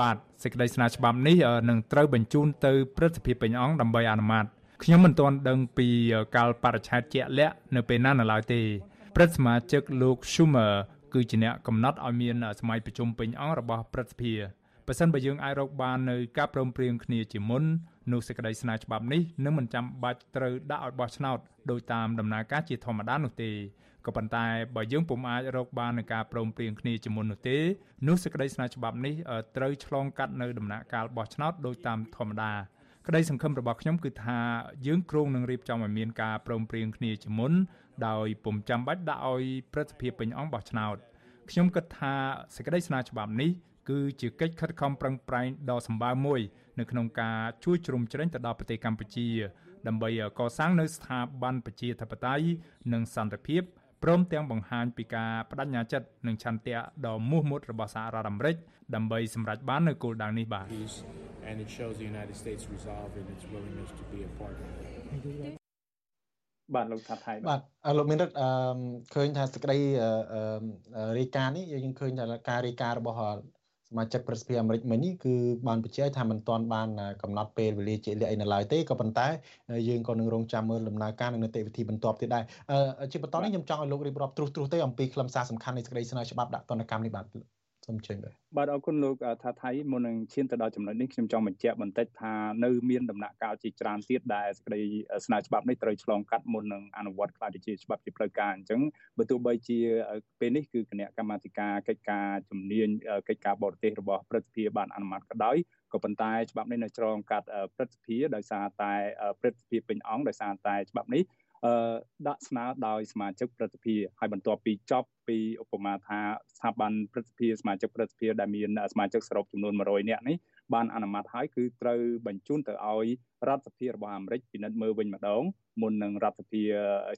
O: បាទសេចក្តីស្នើច្បាប់នេះនឹងត្រូវបញ្ជូនទៅព្រឹទ្ធសភាពេញអង្គដើម្បីអនុម័ត ខ្ញុំមិនទាន់ដឹងពីកាលបរិច្ឆេទជាក់លាក់នៅពេលណានៅឡើយទេព្រឹទ្ធសមាជិកលោក Schumer គឺជាអ្នកកំណត់ឲ្យមានសម័យប្រជុំពេញអង្គរបស់ព្រឹទ្ធសភាបើសិនបើយើងអាចរកបាននៅការព្រមព្រៀងគ្នាជាមុននោះសេចក្តីស្នើច្បាប់នេះនឹងមិនចាំបាច់ត្រូវដាក់ឲ្យបោះឆ្នោតដោយតាមដំណើរការជាធម្មតានោះទេក៏ប៉ុន្តែបើយើងពុំអាចរកបាននឹងការព្រមព្រៀងគ្នាជាមុននោះទេនោះសេចក្តីស្នើច្បាប់នេះត្រូវឆ្លងកាត់នៅដំណាក់កាលបោះឆ្នោតដោយតាមធម្មតា ក្តីសង្ឃឹមរបស់ខ្ញុំគឺថាយើងគ្រោងនឹងរៀបចំឲ្យមានការព្រមព្រៀងគ្នាជាមុនដោយពុំចាំបាច់ដាក់ឲ្យព្រឹទ្ធសភាពេញអង្គបោះឆ្នោតខ្ញុំគិតថាសេចក្តីស្នើច្បាប់នេះគឺជាកិច្ចខិតខំប្រឹងប្រែងដ៏សម្បើមមួយនៅក្នុងការជួយជ្រោមជ្រែងទៅដល់ប្រទេសកម្ពុជា ដើម្បីកសាងនៅស្ថាប័នប្រជាធិបតេយ្យនិងសន្តិភាព ព្រមទាំងបង្ហាញពីការបដិញ្ញាចិត្តនិងឆន្ទៈដ៏មោះមុតរបស់សហរដ្ឋអាមេរិកដើម្បីសម្រេចបាននូវគោលដៅនេះបាទ
N: and it shows the United States resolve and its willingness to be a part of it
M: បាទលោកថាថៃ
A: បាទលោកមានរដ្ឋអឺឃើញថាសេចក្តីរាយការណ៍នេះយើងឃើញថាការរាយការណ៍របស់ស មាជិកប្រសិទ្ធិអាមេរិកមិញនេះគឺបានបញ្ជាក់ថាមិនទាន់បានកំណត់ពេលវេលាជាក់លាក់អីនៅឡើយទេក៏ប៉ុន្តែយើងក៏នឹងរងចាំមើលដំណើរការនិងនីតិវិធីបន្តទៀតដែរជាបន្តនេះខ្ញុំចង់ឲ្យលោករៀបរាប់ទ្រុសទ្រុសទេអំពីខ្លឹមសារសំខាន់នៃសេចក្តីស្នើច្បាប់ដាក់ទណ្ឌកម្មនេះបាទ សូមជើញបាទ
M: បាទអរគុណលោកថាថៃមុននឹងឈានទៅដល់ចំណុចនេះខ្ញុំចង់បញ្ជាក់បន្តិចថានៅមានដំណាក់កាលជាច្រើនទៀតដែលសេចក្តីស្នើច្បាប់នេះត្រូវឆ្លងកាត់មុននឹងអនុវត្តខ្លះទៅជាច្បាប់ជាផ្លូវការអញ្ចឹងបើទោះបីជាពេលនេះគឺគណៈកម្មាធិការកិច្ចការជំនាញកិច្ចការបរទេសរបស់ព្រឹទ្ធសភាបានអនុម័តក៏ដោយក៏ប៉ុន្តែច្បាប់នេះនៅឆ្លងកាត់ព្រឹទ្ធសភាដោយសារតែព្រឹទ្ធសភាពេញអង្គដោយសារតែច្បាប់នេះអឺ ដាក់ស្នើដោយសមាជិកព្រឹទ្ធសភាហើយបន្ទាប់ពីចប់ពីឧបមាថាស្ថាប័នព្រឹទ្ធសភាសមាជិកព្រឹទ្ធសភាដែលមានសមាជិកសរុបចំនួន100នាក់នេះបានអនុម័តហើយគឺត្រូវបញ្ជូនទៅឲ្យរដ្ឋសភារបស់អាមេរិកពិនិត្យមើលវិញម្ដងមុននឹងរដ្ឋសភា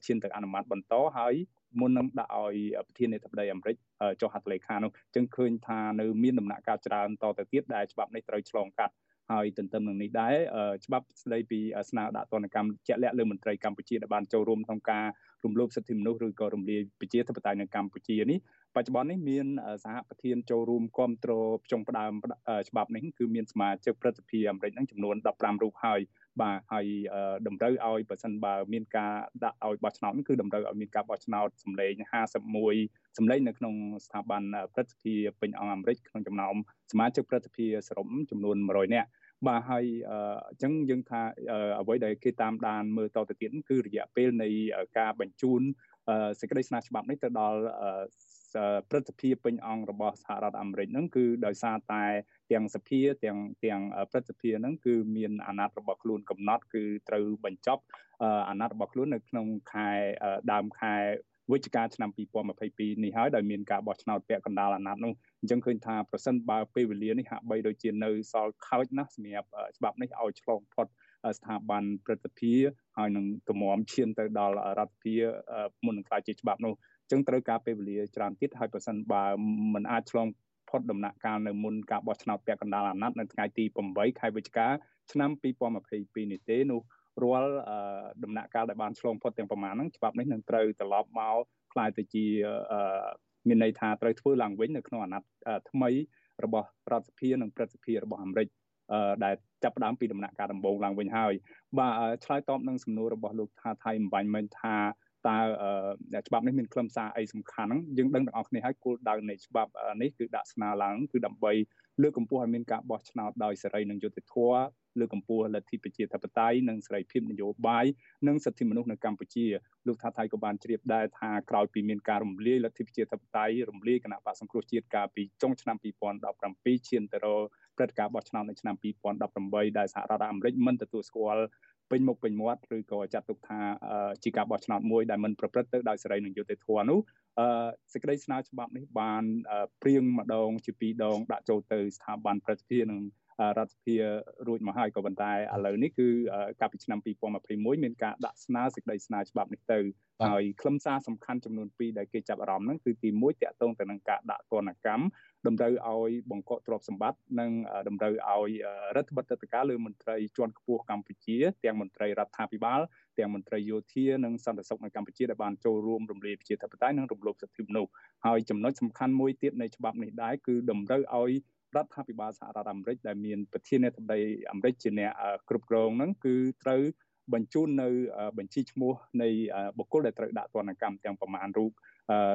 M: ឈានទៅអនុម័តបន្តហើយមុននឹងដាក់ឲ្យប្រធានាធិបតីអាមេរិកចុះហត្ថលេខានោះចឹងឃើញថានៅមានដំណាក់កាលច្រើនតទៅទៀតដែលច្បាប់នេះត្រូវឆ្លងកាត់ ហើយទន្ទឹមនឹងនេះដែរច្បាប់ស្តីពីស្នើដាក់ទណ្ឌកម្មជាក់លាក់លើមន្ត្រីកម្ពុជាដែលបានចូលរួមក្នុងការរំលោភសិទ្ធិមនុស្សឬក៏រំលាយប្រជាធិបតេយ្យនៅកម្ពុជានេះបច្ចុប្បន្ននេះមានសហប្រធានចូលរួមគ្រប់គ្រងផ្ចុងផ្ដើមច្បាប់នេះគឺមានសមាជិកព្រឹទ្ធសភាអាមេរិកនឹងចំនួន15រូបហើយបាទហើយតម្រូវឲ្យបើសិនបើមានការដាក់ឲ្យបោះឆ្នោតគឺតម្រូវឲ្យមានការបោះឆ្នោតសម្លេង51សម្លេងនៅក្នុងស្ថាប័នព្រឹទ្ធសភាពេញអង្គអាមេរិកក្នុងចំណោមសមាជិកព្រឹទ្ធសភាសរុបចំនួន100នាក់ បាទហើយអញ្ចឹងយើងថាអ្វីដែលគេតាមដានមើលតទៅទៀតគឺរយៈពេលនៃការបញ្ជូនសេចក្តីស្នើច្បាប់នេះទៅដល់ព្រឹទ្ធសភាពេញអង្គរបស់សហរដ្ឋអាមេរិកហ្នឹងគឺដោយសារតែទាំងសភាទាំងទាំងព្រឹទ្ធសភាហ្នឹងគឺមានអាណត្តិរបស់ខ្លួនកំណត់គឺត្រូវបញ្ចប់អាណត្តិរបស់ខ្លួននៅក្នុងខែដើមខែ វិច្ឆិកាឆ្នាំ2022នេះហើយដោយមានការបោះឆ្នោតពាក់កណ្ដាលអាណត្តិនោះអញ្ចឹងឃើញថាប្រសិនបើពេលវេលានេះហាក់បីដូចជានៅសល់ខើចណាស់សម្រាប់ច្បាប់នេះឲ្យឆ្លងផុតស្ថាប័នព្រឹទ្ធសភាហើយនឹងទំមឈានទៅដល់រដ្ឋសភាមុននឹងក្លាយជាច្បាប់នោះអញ្ចឹងត្រូវការពេលវេលាច្រើនទៀតហើយប្រសិនបើមិនអាចឆ្លងផុតដំណាក់កាលនៅមុនការបោះឆ្នោតពាក់កណ្ដាលអាណត្តិនៅថ្ងៃទី8ខែវិច្ឆិកាឆ្នាំ2022នេះទេនោះ រាល់ដំណាក់កាលដែលបានឆ្លងផុតទាំងប្រមាណហ្នឹងច្បាប់នេះនឹងត្រូវត្រឡប់មកខ្លាយទៅជាមានន័យថាត្រូវធ្វើឡើងវិញនៅក្នុងអាណត្តិថ្មីរបស់រដ្ឋសភានិងព្រឹទ្ធសភារបស់អាមេរិកដែលចាប់ផ្ដើមពីដំណាក់កាលដំបូងឡើងវិញហើយបាទឆ្លើយតបនឹងសំណួររបស់លោកថាថៃអំបញ្ញមិញថាតើច្បាប់នេះមានខ្លឹមសារអីសំខាន់ហ្នឹងយើងដឹងទាំងអស់គ្នាហើយគោលដៅនៃច្បាប់នេះគឺដាក់ស្នើឡើងគឺដើម្បី លើកកម្ពស់ឲ្យមានការបោះឆ្នោតដោយសេរីនិងយុត្តិធម៌លើកកម្ពស់លទ្ធិប្រជាធិបតេយ្យនិងសេរីភាពនយោបាយនិងសិទ្ធិមនុស្សនៅកម្ពុជាលោកថាថៃក៏បានជ្រាបដែរថាក្រោយពីមានការរំលាយលទ្ធិប្រជាធិបតេយ្យរំលាយគណៈបកសង្គ្រោះជាតិកាលពីចុងឆ្នាំ2017ឈានទៅរកព្រឹត្តិការណ៍បោះឆ្នោតនៅឆ្នាំ2018ដែលសហរដ្ឋអាមេរិកមិនទទួលស្គាល់ ពេញមុខពេញមាត់ឬក៏ចាត់ទុកថាជាការបោះឆ្នោតមួយដែលមិនប្រព្រឹត្តទៅដោយសេរីនិងយុត្តិធម៌នោះអឺសេចក្តីស្នើច្បាប់នេះបានព្រៀងម្ដងជាពីរដងដាក់ចូលទៅស្ថាប័នប្រតិភិនិង រដ្ឋសភារួចមកហើយក៏ប៉ុន្តែឥឡូវនេះគឺកាលពីឆ្នាំ2021មានការដាក់ស្នើសេចក្តីស្នើច្បាប់នេះទៅហើយខ្លឹមសារសំខាន់ចំនួន2ដែលគេចាប់អារម្មណ៍ហ្នឹងគឺទី1តាក់ទងទៅនឹងការដាក់ទណ្ឌកម្មតម្រូវឲ្យបង្កក់ទ្រព្យសម្បត្តិនិងតម្រូវឲ្យរដ្ឋបတ်តការលើមន្ត្រីជាន់ខ្ពស់កម្ពុជាទាំងមន្ត្រីរដ្ឋាភិបាលទាំងមន្ត្រីយោធានិងសន្តិសុខនៅកម្ពុជាដែលបានចូលរួមរំលាយប្រជាធិបតេយ្យនិងរំលោភសិទ្ធិមនុស្សហើយចំណុចសំខាន់មួយទៀតនៃច្បាប់នេះដែរគឺតម្រូវឲ្យ រដ្ឋាភិបាលសហរដ្ឋអាមេរិកដែលមានប្រធានាធិបតីអាមេរិកជាអ្នកគ្រប់គ្រងហ្នឹងគឺត្រូវបញ្ជូននៅបញ្ជីឈ្មោះនៃបុគ្គលដែលត្រូវដាក់ទណ្ឌកម្មទាំងប្រមាណរូប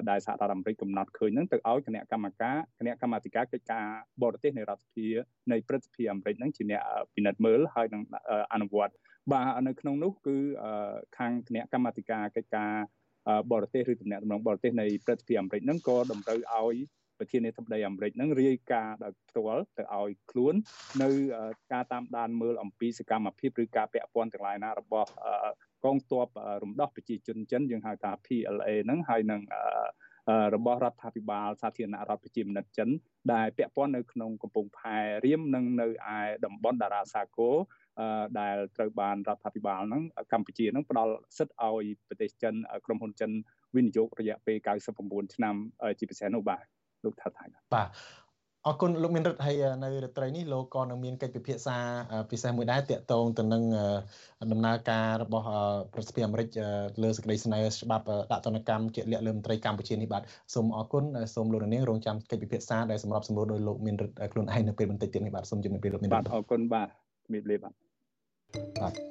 M: ដែលសហរដ្ឋអាមេរិកកំណត់ឃើញហ្នឹងទៅឲ្យគណៈកម្មការគណៈកម្មាធិការកិច្ចការបរទេសនៃរដ្ឋសភានៃព្រឹទ្ធសភាអាមេរិកហ្នឹងជាអ្នកពិនិត្យមើលហើយនឹងអនុវត្តបាទនៅក្នុងនោះគឺខាងគណៈកម្មាធិការកិច្ចការបរទេសឬតំណាក់តំណងបរទេសនៃព្រឹទ្ធសភាអាមេរិកហ្នឹងក៏តម្រូវឲ្យ ប្រធានាធិបតីអាមេរិកហ្នឹងរាយការណ៍ដោយផ្ទាល់ទៅឲ្យខ្លួននៅការតាមដានមើលអំពីសកម្មភាពឬការពាក់ព័ន្ធទាំងឡាយណារបស់កងទ័ពរំដោះប្រជាជនចិនយើងហៅថា PLA ហ្នឹងហើយនឹងរបស់រដ្ឋាភិបាលសាធារណរដ្ឋប្រជាមានិតចិនដែលពាក់ព័ន្ធនៅក្នុងកំពង់ផែរៀមនិងនៅឯតំបន់តារាសាគរដែលត្រូវបានរដ្ឋាភិបាលហ្នឹងកម្ពុជាហ្នឹងផ្ដល់សិទ្ធិឲ្យប្រទេសចិនក្រុមហ៊ុនចិនវិនិយោគរយៈពេល99ឆ្នាំជាពិសេសនោះបាទ លោកថាថៃ
A: បាទអរគុណលោកមានរិទ្ធហើយនៅរាត្រីនេះលោកក៏នឹងមានកិច្ចពិភាក្សាពិសេសមួយដែរតាក់ទងទៅនឹងដំណើរការរបស់ប្រសិទ្ធិអាមេរិកលើសេចក្តីស្នើច្បាប់ដាក់ទណ្ឌកម្មជាក់លាក់លើមន្ត្រីកម្ពុជានេះបាទសូមអរគុណសូមលោកនាងរងចាំកិច្ចពិភាក្សាដែលសម្រាប់សម្រួលដោយលោកមានរិទ្ធខ្លួនឯងនៅពេលបន្តិចទៀតនេះបាទសូមជម្រាបលាលោកមានរិទ្ធ
M: បាទអរគុណបាទជំរាបលាបាទ
A: បាទ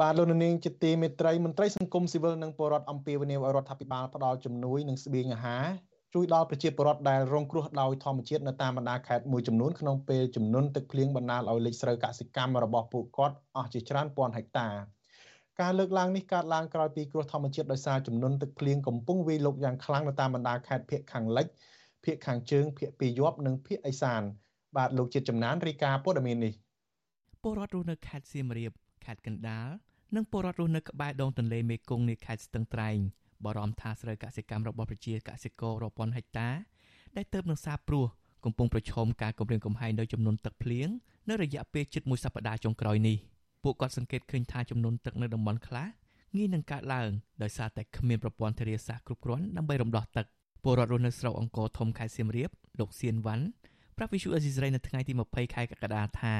A: បាទលោកនាងជាទីមេត្រីមន្ត្រីសង្គមស៊ីវិលនិងពលរដ្ឋអំពាវនាវឲ្យរដ្ឋាភិបាលផ្ដល់ជំនួយនិងស្បៀងអាហារជួយដល់ប្រជាពលរដ្ឋដែលរងគ្រោះដោយធម្មជាតិនៅតាមបណ្ដាខេត្តមួយចំនួនក្នុងពេលជំនន់ទឹកភ្លៀងបណ្ដាលឲ្យលិចស្រូវកសិកម្មរបស់ពួកគាត់អស់ជាច្រើនពាន់ហិកតាការលើកឡើងនេះកើតឡើងក្រោយពីគ្រោះធម្មជាតិដោយសារជំនន់ទឹកភ្លៀងកំពុងវាយលុកយ៉ាងខ្លាំងនៅតាមបណ្ដាខេត្តភាគខាងលិចភាគខាងជើងភាគពីយប់និងភាគឦសាន បាទលោកជាតិចំណានរាយការណ៍ព័ត៌មាននេះ
P: ពលរដ្ឋរស់នៅខេត្តសៀមរាប ខេត្តកណ្ដាលនិងពលរដ្ឋរស់នៅក្បែរដងទន្លេមេគង្គនៃខេត្តស្ទឹងត្រែងបារម្ភថាស្រូវកសិកម្មរបស់ប្រជាកសិកររាប់ពាន់ហិកតា ដែលទៅនឹងសាព្រោះកំពុងប្រឈមការគំរាមកំហែងដោយចំនួនទឹកភ្លៀងនៅរយៈពេលជិតមួយសប្តាហ៍ចុងក្រោយនេះពួកគាត់សង្កេតឃើញថាចំនួនទឹកនៅតំបន់ខ្លះងាយនឹងកើតឡើងដោយសារតែគ្មានប្រព័ន្ធធារាសាស្ត្រគ្រប់គ្រាន់ដើម្បីរំដោះទឹកពលរដ្ឋរស់នៅស្រុកអង្គរធំខេត្តសៀមរាបលោកសៀនវ៉ាន់ប្រាប់វិសុអេស៊ីសរ៉ៃនៅថ្ងៃទី20ខែកក្កដាថា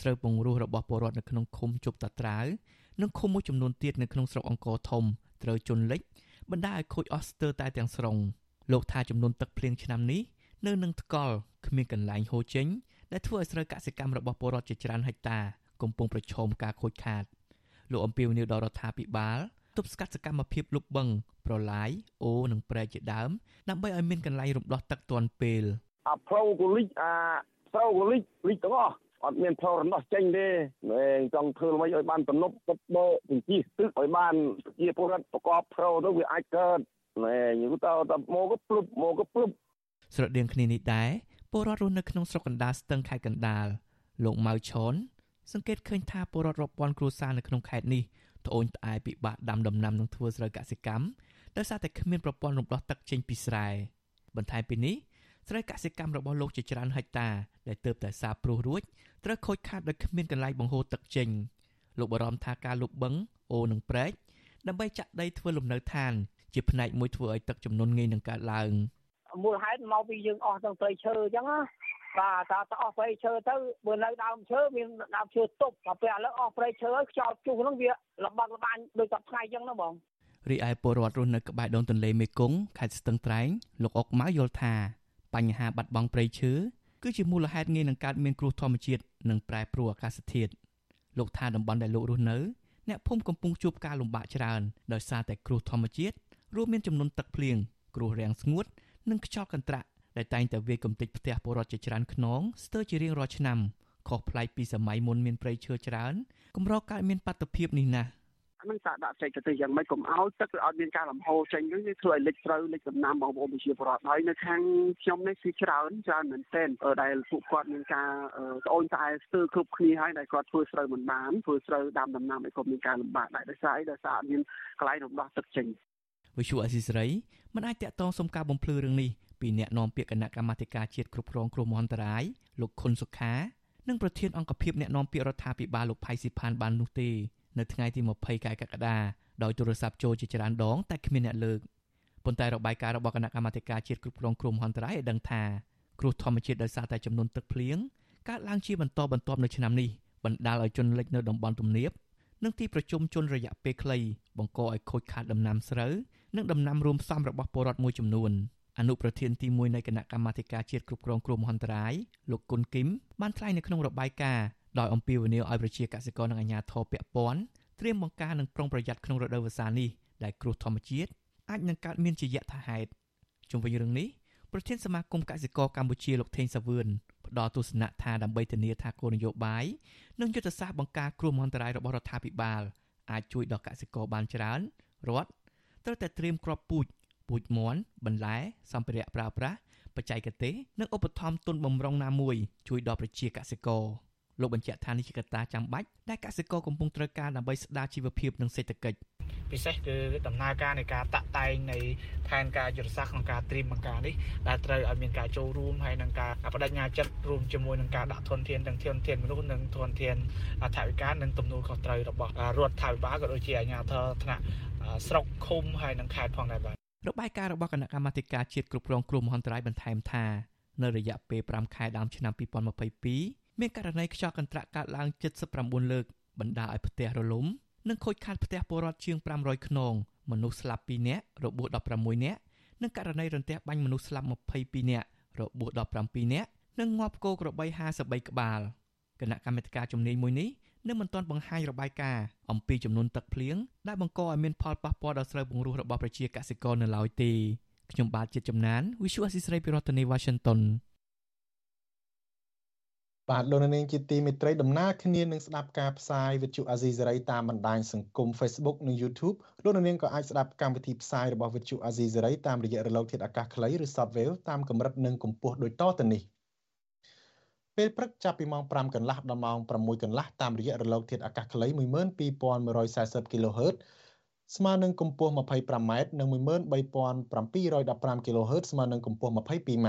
P: ស្រូវពងរស់របស់ពលរដ្ឋនៅក្នុងឃុំជប់តាត្រាវនិងឃុំមួយចំនួនទៀតនៅក្នុងស្រុកអង្គរធំត្រូវជន់លិចបណ្ដាឲ្យខូចអស់ស្ទើរតែទាំងស្រុងលោកថាចំនួនទឹកភ្លៀងឆ្នាំនេះនៅនឹងថ្កល់គ្មានកន្លែងហូរចេញដែលធ្វើឲ្យស្រូវកសិកម្មរបស់ពលរដ្ឋជាច្រើនហិកតាកំពុងប្រឈមការខូចខាតលោកអំពីវនីវដល់រដ្ឋាភិបាលទប់ស្កាត់សកម្មភាពលុបបឹងប្រឡាយអូនិងប្រែកជាដើមដើម្បីឲ្យមានកន្លែងរំដោះទឹកទាន់ពេល
Q: អាផ្លូវកូលិចអាផ្លូវកូលិចលិចទាំងអស់ អត់មានផ្លូវរំដោះចេញទេមែនចង់ធ្វើអ្វីឲ្យបានទំនប់ទឹកបោជញ្ជីទឹកឲ្យបានជាពលរដ្ឋប្រកបផ្លូវទៅវាអាចកើតមែនយូរទៅទៅមកក៏ភ្លុបមកក៏ភ្លុប
P: ស្រដៀងគ្នានេះដែរពលរដ្ឋរស់នៅក្នុងស្រុកកណ្ដាលស្ទឹងខេត្តកណ្ដាលលោកម៉ៅឆនសង្កេតឃើញថាពលរដ្ឋរាប់ពាន់គ្រួសារនៅក្នុងខេត្តនេះត្អូញត្អែពិបាកដាំដំណាំនិងធ្វើស្រូវកសិកម្មដោយសារតែគ្មានប្រព័ន្ធរំដោះទឹកចេញពីស្រែបន្ថែមពីនេះស្រូវកសិកម្មរបស់លោកជាច្រើនហិកតា ដែលទើបតែសាបព្រោះរួចត្រូវខូចខាតដោយគ្មានកន្លែងបង្ហូរទឹកចេញលោកបារម្ភថាការលុបបឹងអូនឹងប្រែកដើម្បីចាក់ដីធ្វើលំនៅឋាន ជាផ្នែកមួយធ្វើឲ្យទឹកចំនួនងាយនឹងកើតឡើង
Q: មូលហេតុមកពីយើងអស់ទាំងព្រៃឈើអញ្ចឹងណាបាទតើតអស់ព្រៃឈើទៅបើនៅដើមឈើមានដើមឈើទប់តែពេលឥឡូវអស់ព្រៃឈើហើយខ្យល់ព្យុះហ្នឹងវាលំបាកលំបាញដូចតែថ្ងៃអញ្ចឹងណាបង
P: រីឯពលរដ្ឋរស់នៅក្បែរដងទន្លេមេគង្គខេត្តស្ទឹងត្រែងលោកអុកម៉ៅយល់ថា បញ្ហាបាត់បង់ព្រៃឈើ គឺជាមូលហេតុងាយនឹងកើតមានគ្រោះធម្មជាតិនិងប្រែប្រួលអាកាសធាតុលោកថាតំបន់ដែលលោករស់នៅអ្នកភូមិកំពុងជួបការលំបាកច្រើនដោយសារតែគ្រោះធម្មជាតិរួមមានចំនួនទឹកភ្លៀងគ្រោះរាំងស្ងួត និងខ្យល់កន្ត្រាក់ដែលតែងតែវាយកំទេចផ្ទះពលរដ្ឋជាច្រើនខ្នងស្ទើរជារៀងរាល់ឆ្នាំខុសប្លែកពីសម័យមុនមានព្រៃឈើច្រើនកម្រកើតមានបាតុភិបនេះណាស់
Q: ហ្នឹងសាដាក់ចេញទៅយ៉ាងម៉េចកុំឲ្យទឹកឲ្យមានការលំហូរចេញហ្នឹងវាធ្វើឲ្យលិចស្រូវលិចដំណាំបងប្អូនប្រជាពលរដ្ឋហើយនៅខាងខ្ញុំនេះគឺច្រើនច្រើនមែនទែនដែលពួកគាត់មានការត្អូញត្អែស្ទើរគ្រប់គ្នាហើយដែលគាត់ធ្វើស្រូវមិនបានធ្វើស្រូវដាំដំណាំឲ្យគាត់មានការលំបាកដែរដោយសារអីដោយសារអត់មានកន្លែងរំដោះទឹកចេញ
P: វិសុអសីសេរីមិនអាចតាក់ទងសុំការបំភ្លឺរឿងនេះពីអ្នកនាំពាក្យគណៈកម្មាធិការជាតិគ្រប់គ្រងគ្រោះមហន្តរាយលោកខុនសុខានិងប្រធានអង្គភិបអ្នកនាំពាក្យរដ្ឋាភិបាលលោកផៃស៊ីផានបាននោះទេ នៅថ្ងៃទី20ខែកក្កដាដោយទូរស័ព្ទចូលជាច្រើនដងតែគ្មានអ្នកលើកប៉ុន្តែរបាយការណ៍របស់គណៈកម្មាធិការជាតិគ្រប់គ្រងគ្រោះមហន្តរាយឲ្យដឹងថាគ្រោះធម្មជាតិដោយសារតែចំនួនទឹកភ្លៀងកើតឡើងជាបន្តបន្ទាប់នៅឆ្នាំនេះបណ្ដាលឲ្យជនលិចនៅតំបន់ទំនាបនិងទីប្រជុំជនរយៈពេលខ្លីបង្កឲ្យខូចខាតដំណាំស្រូវនិងដំណាំរួមផ្សំរបស់ពលរដ្ឋមួយចំនួនអនុប្រធានទី1នៃគណៈកម្មាធិការជាតិគ្រប់គ្រងគ្រោះមហន្តរាយលោកគុណគឹមបានថ្លែងនៅក្នុងរបាយការណ៍ ដោយអំពាវនាវឲ្យប្រជាកសិករនិងអាជ្ញាធរពាក់ព័ន្ធត្រៀមបង្ការនិងប្រុងប្រយ័ត្នក្នុងរដូវវស្សានេះដែលគ្រោះធម្មជាតិអាចនឹងកើតមានជាយថាហេតុជុំវិញរឿងនេះប្រធានសមាគមកសិករកម្ពុជាលោកថេងសាវឿនផ្ដល់ទស្សនៈថាដើម្បីធានាថាគោលនយោបាយនិងយុទ្ធសាស្ត្របង្ការគ្រោះមហន្តរាយរបស់រដ្ឋាភិបាលអាចជួយដល់កសិករបានច្រើនរដ្ឋត្រូវតែត្រៀមគ្រាប់ពូជពូជមន់បន្លែសម្ភារៈប្រើប្រាស់បច្ចេកទេសនិងឧបត្ថម្ភទុនបំរុងណាមួយជួយដល់ប្រជាកសិករ លោកបញ្ជាក់ថានេះជាកត្តាចាំបាច់ដែលកសិករកំពុងត្រូវការដើម្បីស្ដារជីវភាពនិងសេដ្ឋកិច្ច
R: ពិសេសគឺដំណើរការនៃការតាក់តែងនៃផែនការយុទ្ធសាស្ត្រក្នុងការត្រៀមបង្ការនេះដែលត្រូវឲ្យមានការចូលរួមហើយនឹងការបដិញ្ញាចិត្តរួមជាមួយនឹងការដាក់ធនធានទាំងធនធានមនុស្សនិងធនធានថវិកានិងទំនួលខុសត្រូវរបស់រដ្ឋាភិបាលក៏ដូចជាអាជ្ញាធរថ្នាក់ស្រុកឃុំហើយនិងខេត្តផងដែរបាទ
P: របាយការណ៍របស់គណៈកម្មាធិការជាតិគ្រប់គ្រងគ្រោះមហន្តរាយបន្ថែមថានៅរយៈពេល5ខែដើមឆ្នាំ2022 មានករណីខ្យល់កន្ត្រាក់កើតឡើង79លើកបណ្ដាលឲ្យផ្ទះរលំនិងខូចខាតផ្ទះពលរដ្ឋជាង500ខ្នងមនុស្សស្លាប់2នាក់របួស16នាក់និងករណីរន្ទះបាញ់មនុស្សស្លាប់22នាក់របួស17នាក់និងងាប់គោក្របី53ក្បាលគណៈកម្មាធិការជំនាញមួយនេះនៅមិនទាន់បង្ហាញរបាយការណ៍អំពីចំនួនទឹកភ្លៀងដែលបង្កឲ្យមានផលប៉ះពាល់ដល់ស្រូវបង្រួសរបស់ប្រជាកសិករនៅឡើយទេខ្ញុំបាទជាចំណាន Visual Assisray ពីរដ្ឋធានី Washington
A: បាទលោកនាងជាទីមេត្រីដំណើរគ្នានឹងស្ដាប់ការផ្សាយវិទ្យុអាស៊ីសេរីតាមបណ្ដាញសង្គម Facebook និង YouTube លោកនាងក៏អាចស្ដាប់កម្មវិធីផ្សាយរបស់វិទ្យុអាស៊ីសេរីតាមរយៈរលកធាតុអាកាសខ្លីឬ Shortwave តាមកម្រិតនិងកម្ពស់ដូចតទៅនេះពេលព្រឹកចាប់ពីម៉ោង5កន្លះដល់ម៉ោង6កន្លះតាមរយៈរលកធាតុអាកាសខ្លី12140 kHz ស្មើនឹងកម្ពស់ 25m និង13715 kHz ស្មើនឹងកម្ពស់ 22m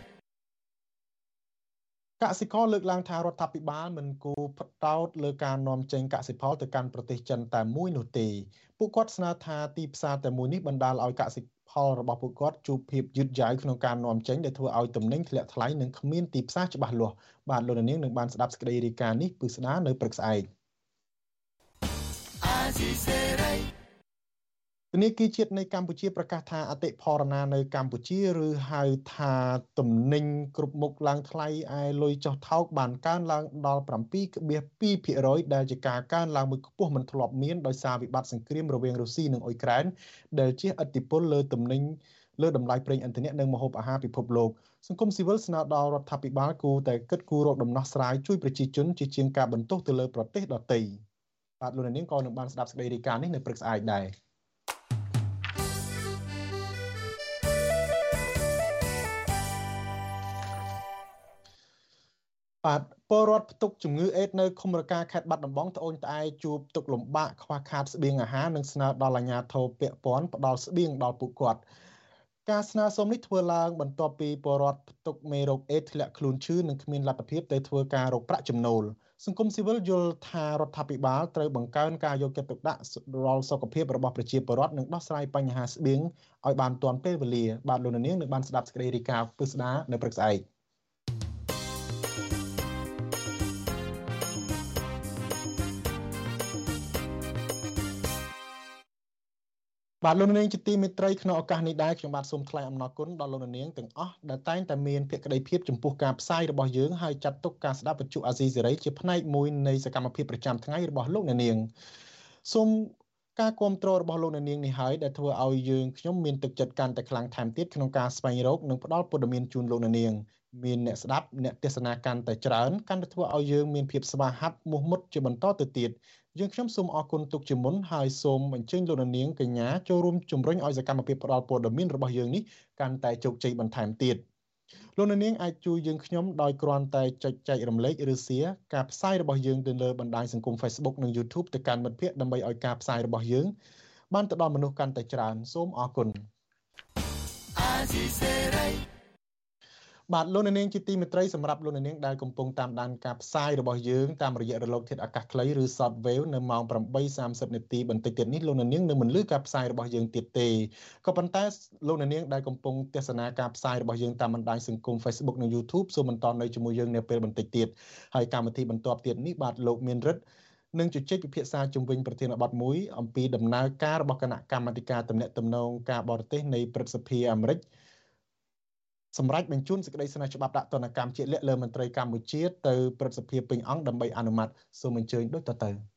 A: កសិករលើកឡើងថារដ្ឋាភិបាលមិនគួរផ្ដោតលើការនាំចេញកសិផលទៅកាន់ប្រទេសចិនតែមួយនោះទេពួកគាត់ស្នើថាទីផ្សារតែមួយនេះបណ្ដាលឲ្យកសិផលរបស់ពួកគាត់ជួបភាពយឺតយ៉ាវក្នុងការនាំចេញដែលធ្វើឲ្យទំនិញធ្លាក់ថ្លៃនិងគ្មានទីផ្សារច្បាស់លាស់បាទលោកនាងនឹងបានស្ដាប់សេចក្តីរាយការណ៍នេះពឹស្ដានៅព្រឹកស្អែកអាស៊ីសេរី ធនាគារជាតិនៃកម្ពុជាប្រកាសថាអតិផរណានៅកម្ពុជាឬហៅថាទំនិញគ្រប់មុខឡើងថ្លៃឯលុយចុះថោកបានកើនឡើងដល់7.2%ដែលជាការកើនឡើងមួយខ្ពស់មិនធ្លាប់មានដោយសារវិបត្តិសង្គ្រាមរវាងរុស្ស៊ីនិងអ៊ុយក្រែនដែលជះឥទ្ធិពលលើទំនិញលើតម្លៃប្រេងឥន្ធនៈនិងម្ហូបអាហារពិភពលោកសង្គមស៊ីវិលស្នើដល់រដ្ឋាភិបាលគូតែគិតគូររកដំណោះស្រាយជួយប្រជាជនជាជាងការបន្ទោសទៅលើប្រទេសដទៃបាទលោកនាងក៏នឹងបានស្ដាប់សេចក្តីរាយការណ៍នេះនៅព្រឹកស្អែកដែរ បាទពលរដ្ឋផ្ទុកជំងឺអេដនៅឃុំរកាខេត្តបាត់ដំបងត្អូញត្អែជួបទុកលំបាកខ្វះខាតស្បៀងអាហារនិងស្នើដល់អាជ្ញាធរពាក់ព័ន្ធផ្ដល់ស្បៀងដល់ពួកគាត់ការស្នើសុំនេះធ្វើឡើងបន្ទាប់ពីពលរដ្ឋផ្ទុកមេរោគអេដធ្លាក់ខ្លួនឈឺនិងគ្មានលទ្ធភាពទៅធ្វើការរកប្រាក់ចំណូលសង្គមស៊ីវិលយល់ថារដ្ឋាភិបាលត្រូវបង្កើនការយកចិត្តទុកដាក់ដល់សុខភាពរបស់ប្រជាពលរដ្ឋនិងដោះស្រាយបញ្ហាស្បៀងឲ្យបានទាន់ពេលវេលាបាទលោកនាងនឹងបានស្ដាប់សេចក្តីរាយការណ៍ពិស្ដានៅព្រឹកស្អែក បាទលោកនាងជាទីមេត្រីក្នុងឱកាសនេះដែរខ្ញុំបាទសូមថ្លែងអំណរគុណដល់លោកនាងទាំងអស់ដែលតែងតែមានភក្ដីភាពចំពោះការផ្សាយរបស់យើងហើយចាត់ទុកការស្ដាប់វិទ្យុអាស៊ីសេរីជាផ្នែកមួយនៃសកម្មភាពប្រចាំថ្ងៃរបស់លោកនាងសូមការគ្រប់គ្រងរបស់លោកនាងនេះហើយដែលធ្វើឲ្យយើងខ្ញុំមានទឹកចិត្តកាន់តែខ្លាំងថែមទៀតក្នុងការស្វែងរកនិងផ្ដល់ព័ត៌មានជូនលោកនាងមានអ្នកស្ដាប់អ្នកទេសនាកាន់តែច្រើនកាន់តែធ្វើឲ្យយើងមានភាពស្វាហាប់មោះមុតជាបន្តទៅទៀត យើងខ្ញុំសូមអរគុណទុកជាមុនហើយសូមអញ្ជើញលោកនាងកញ្ញាចូលរួមជំរុញឲ្យសកម្មភាពផ្តល់ព័ត៌មានរបស់យើងនេះកាន់តែជោគជ័យបន្ថែមទៀតលោកនាងអាចជួយយើងខ្ញុំដោយគ្រាន់តែចុចចែករំលែកឬ share ការផ្សាយរបស់យើងទៅលើបណ្ដាញសង្គម Facebook និង YouTube ទៅកាន់មិត្តភ័ក្តិដើម្បីឲ្យការផ្សាយរបស់យើង បានទៅដល់មនុស្សកាន់តែច្រើនសូមអរគុណ បាទលោកនាងជាទីមេត្រីសម្រាប់លោកនាងដែលកំពុងតាមដានការផ្សាយរបស់យើងតាមរយៈរលកធាតុអាកាសខ្លីឬ Shortwave នៅម៉ោង8:30នាទីបន្តិចទៀតនេះលោកនាងនឹងមិនលឺការផ្សាយរបស់យើងទៀតទេក៏ប៉ុន្តែលោកនាងដែលកំពុងទស្សនាការផ្សាយរបស់យើងតាមបណ្ដាញសង្គម Facebook និង YouTube សូមបន្តនៅជាមួយយើងនៅពេលបន្តិចទៀតហើយកម្មវិធីបន្តទៀតនេះបាទលោកមានរិទ្ធនឹងជជែកពិភាក្សាជំវិញប្រធានបទមួយអំពីដំណើរការរបស់គណៈកម្មាធិការតំណែងតំណងការបរទេសនៃព្រឹទ្ធសភាអាមេរិក សម្រាប់បញ្ជូនសេចក្តីស្នើច្បាប់ដាក់ទណ្ឌកម្មជាក់លាក់លើមន្ត្រីកម្ពុជាទៅព្រឹទ្ធសភាពេញអង្គដើម្បីអនុម័តសូមអញ្ជើញដូចតទៅ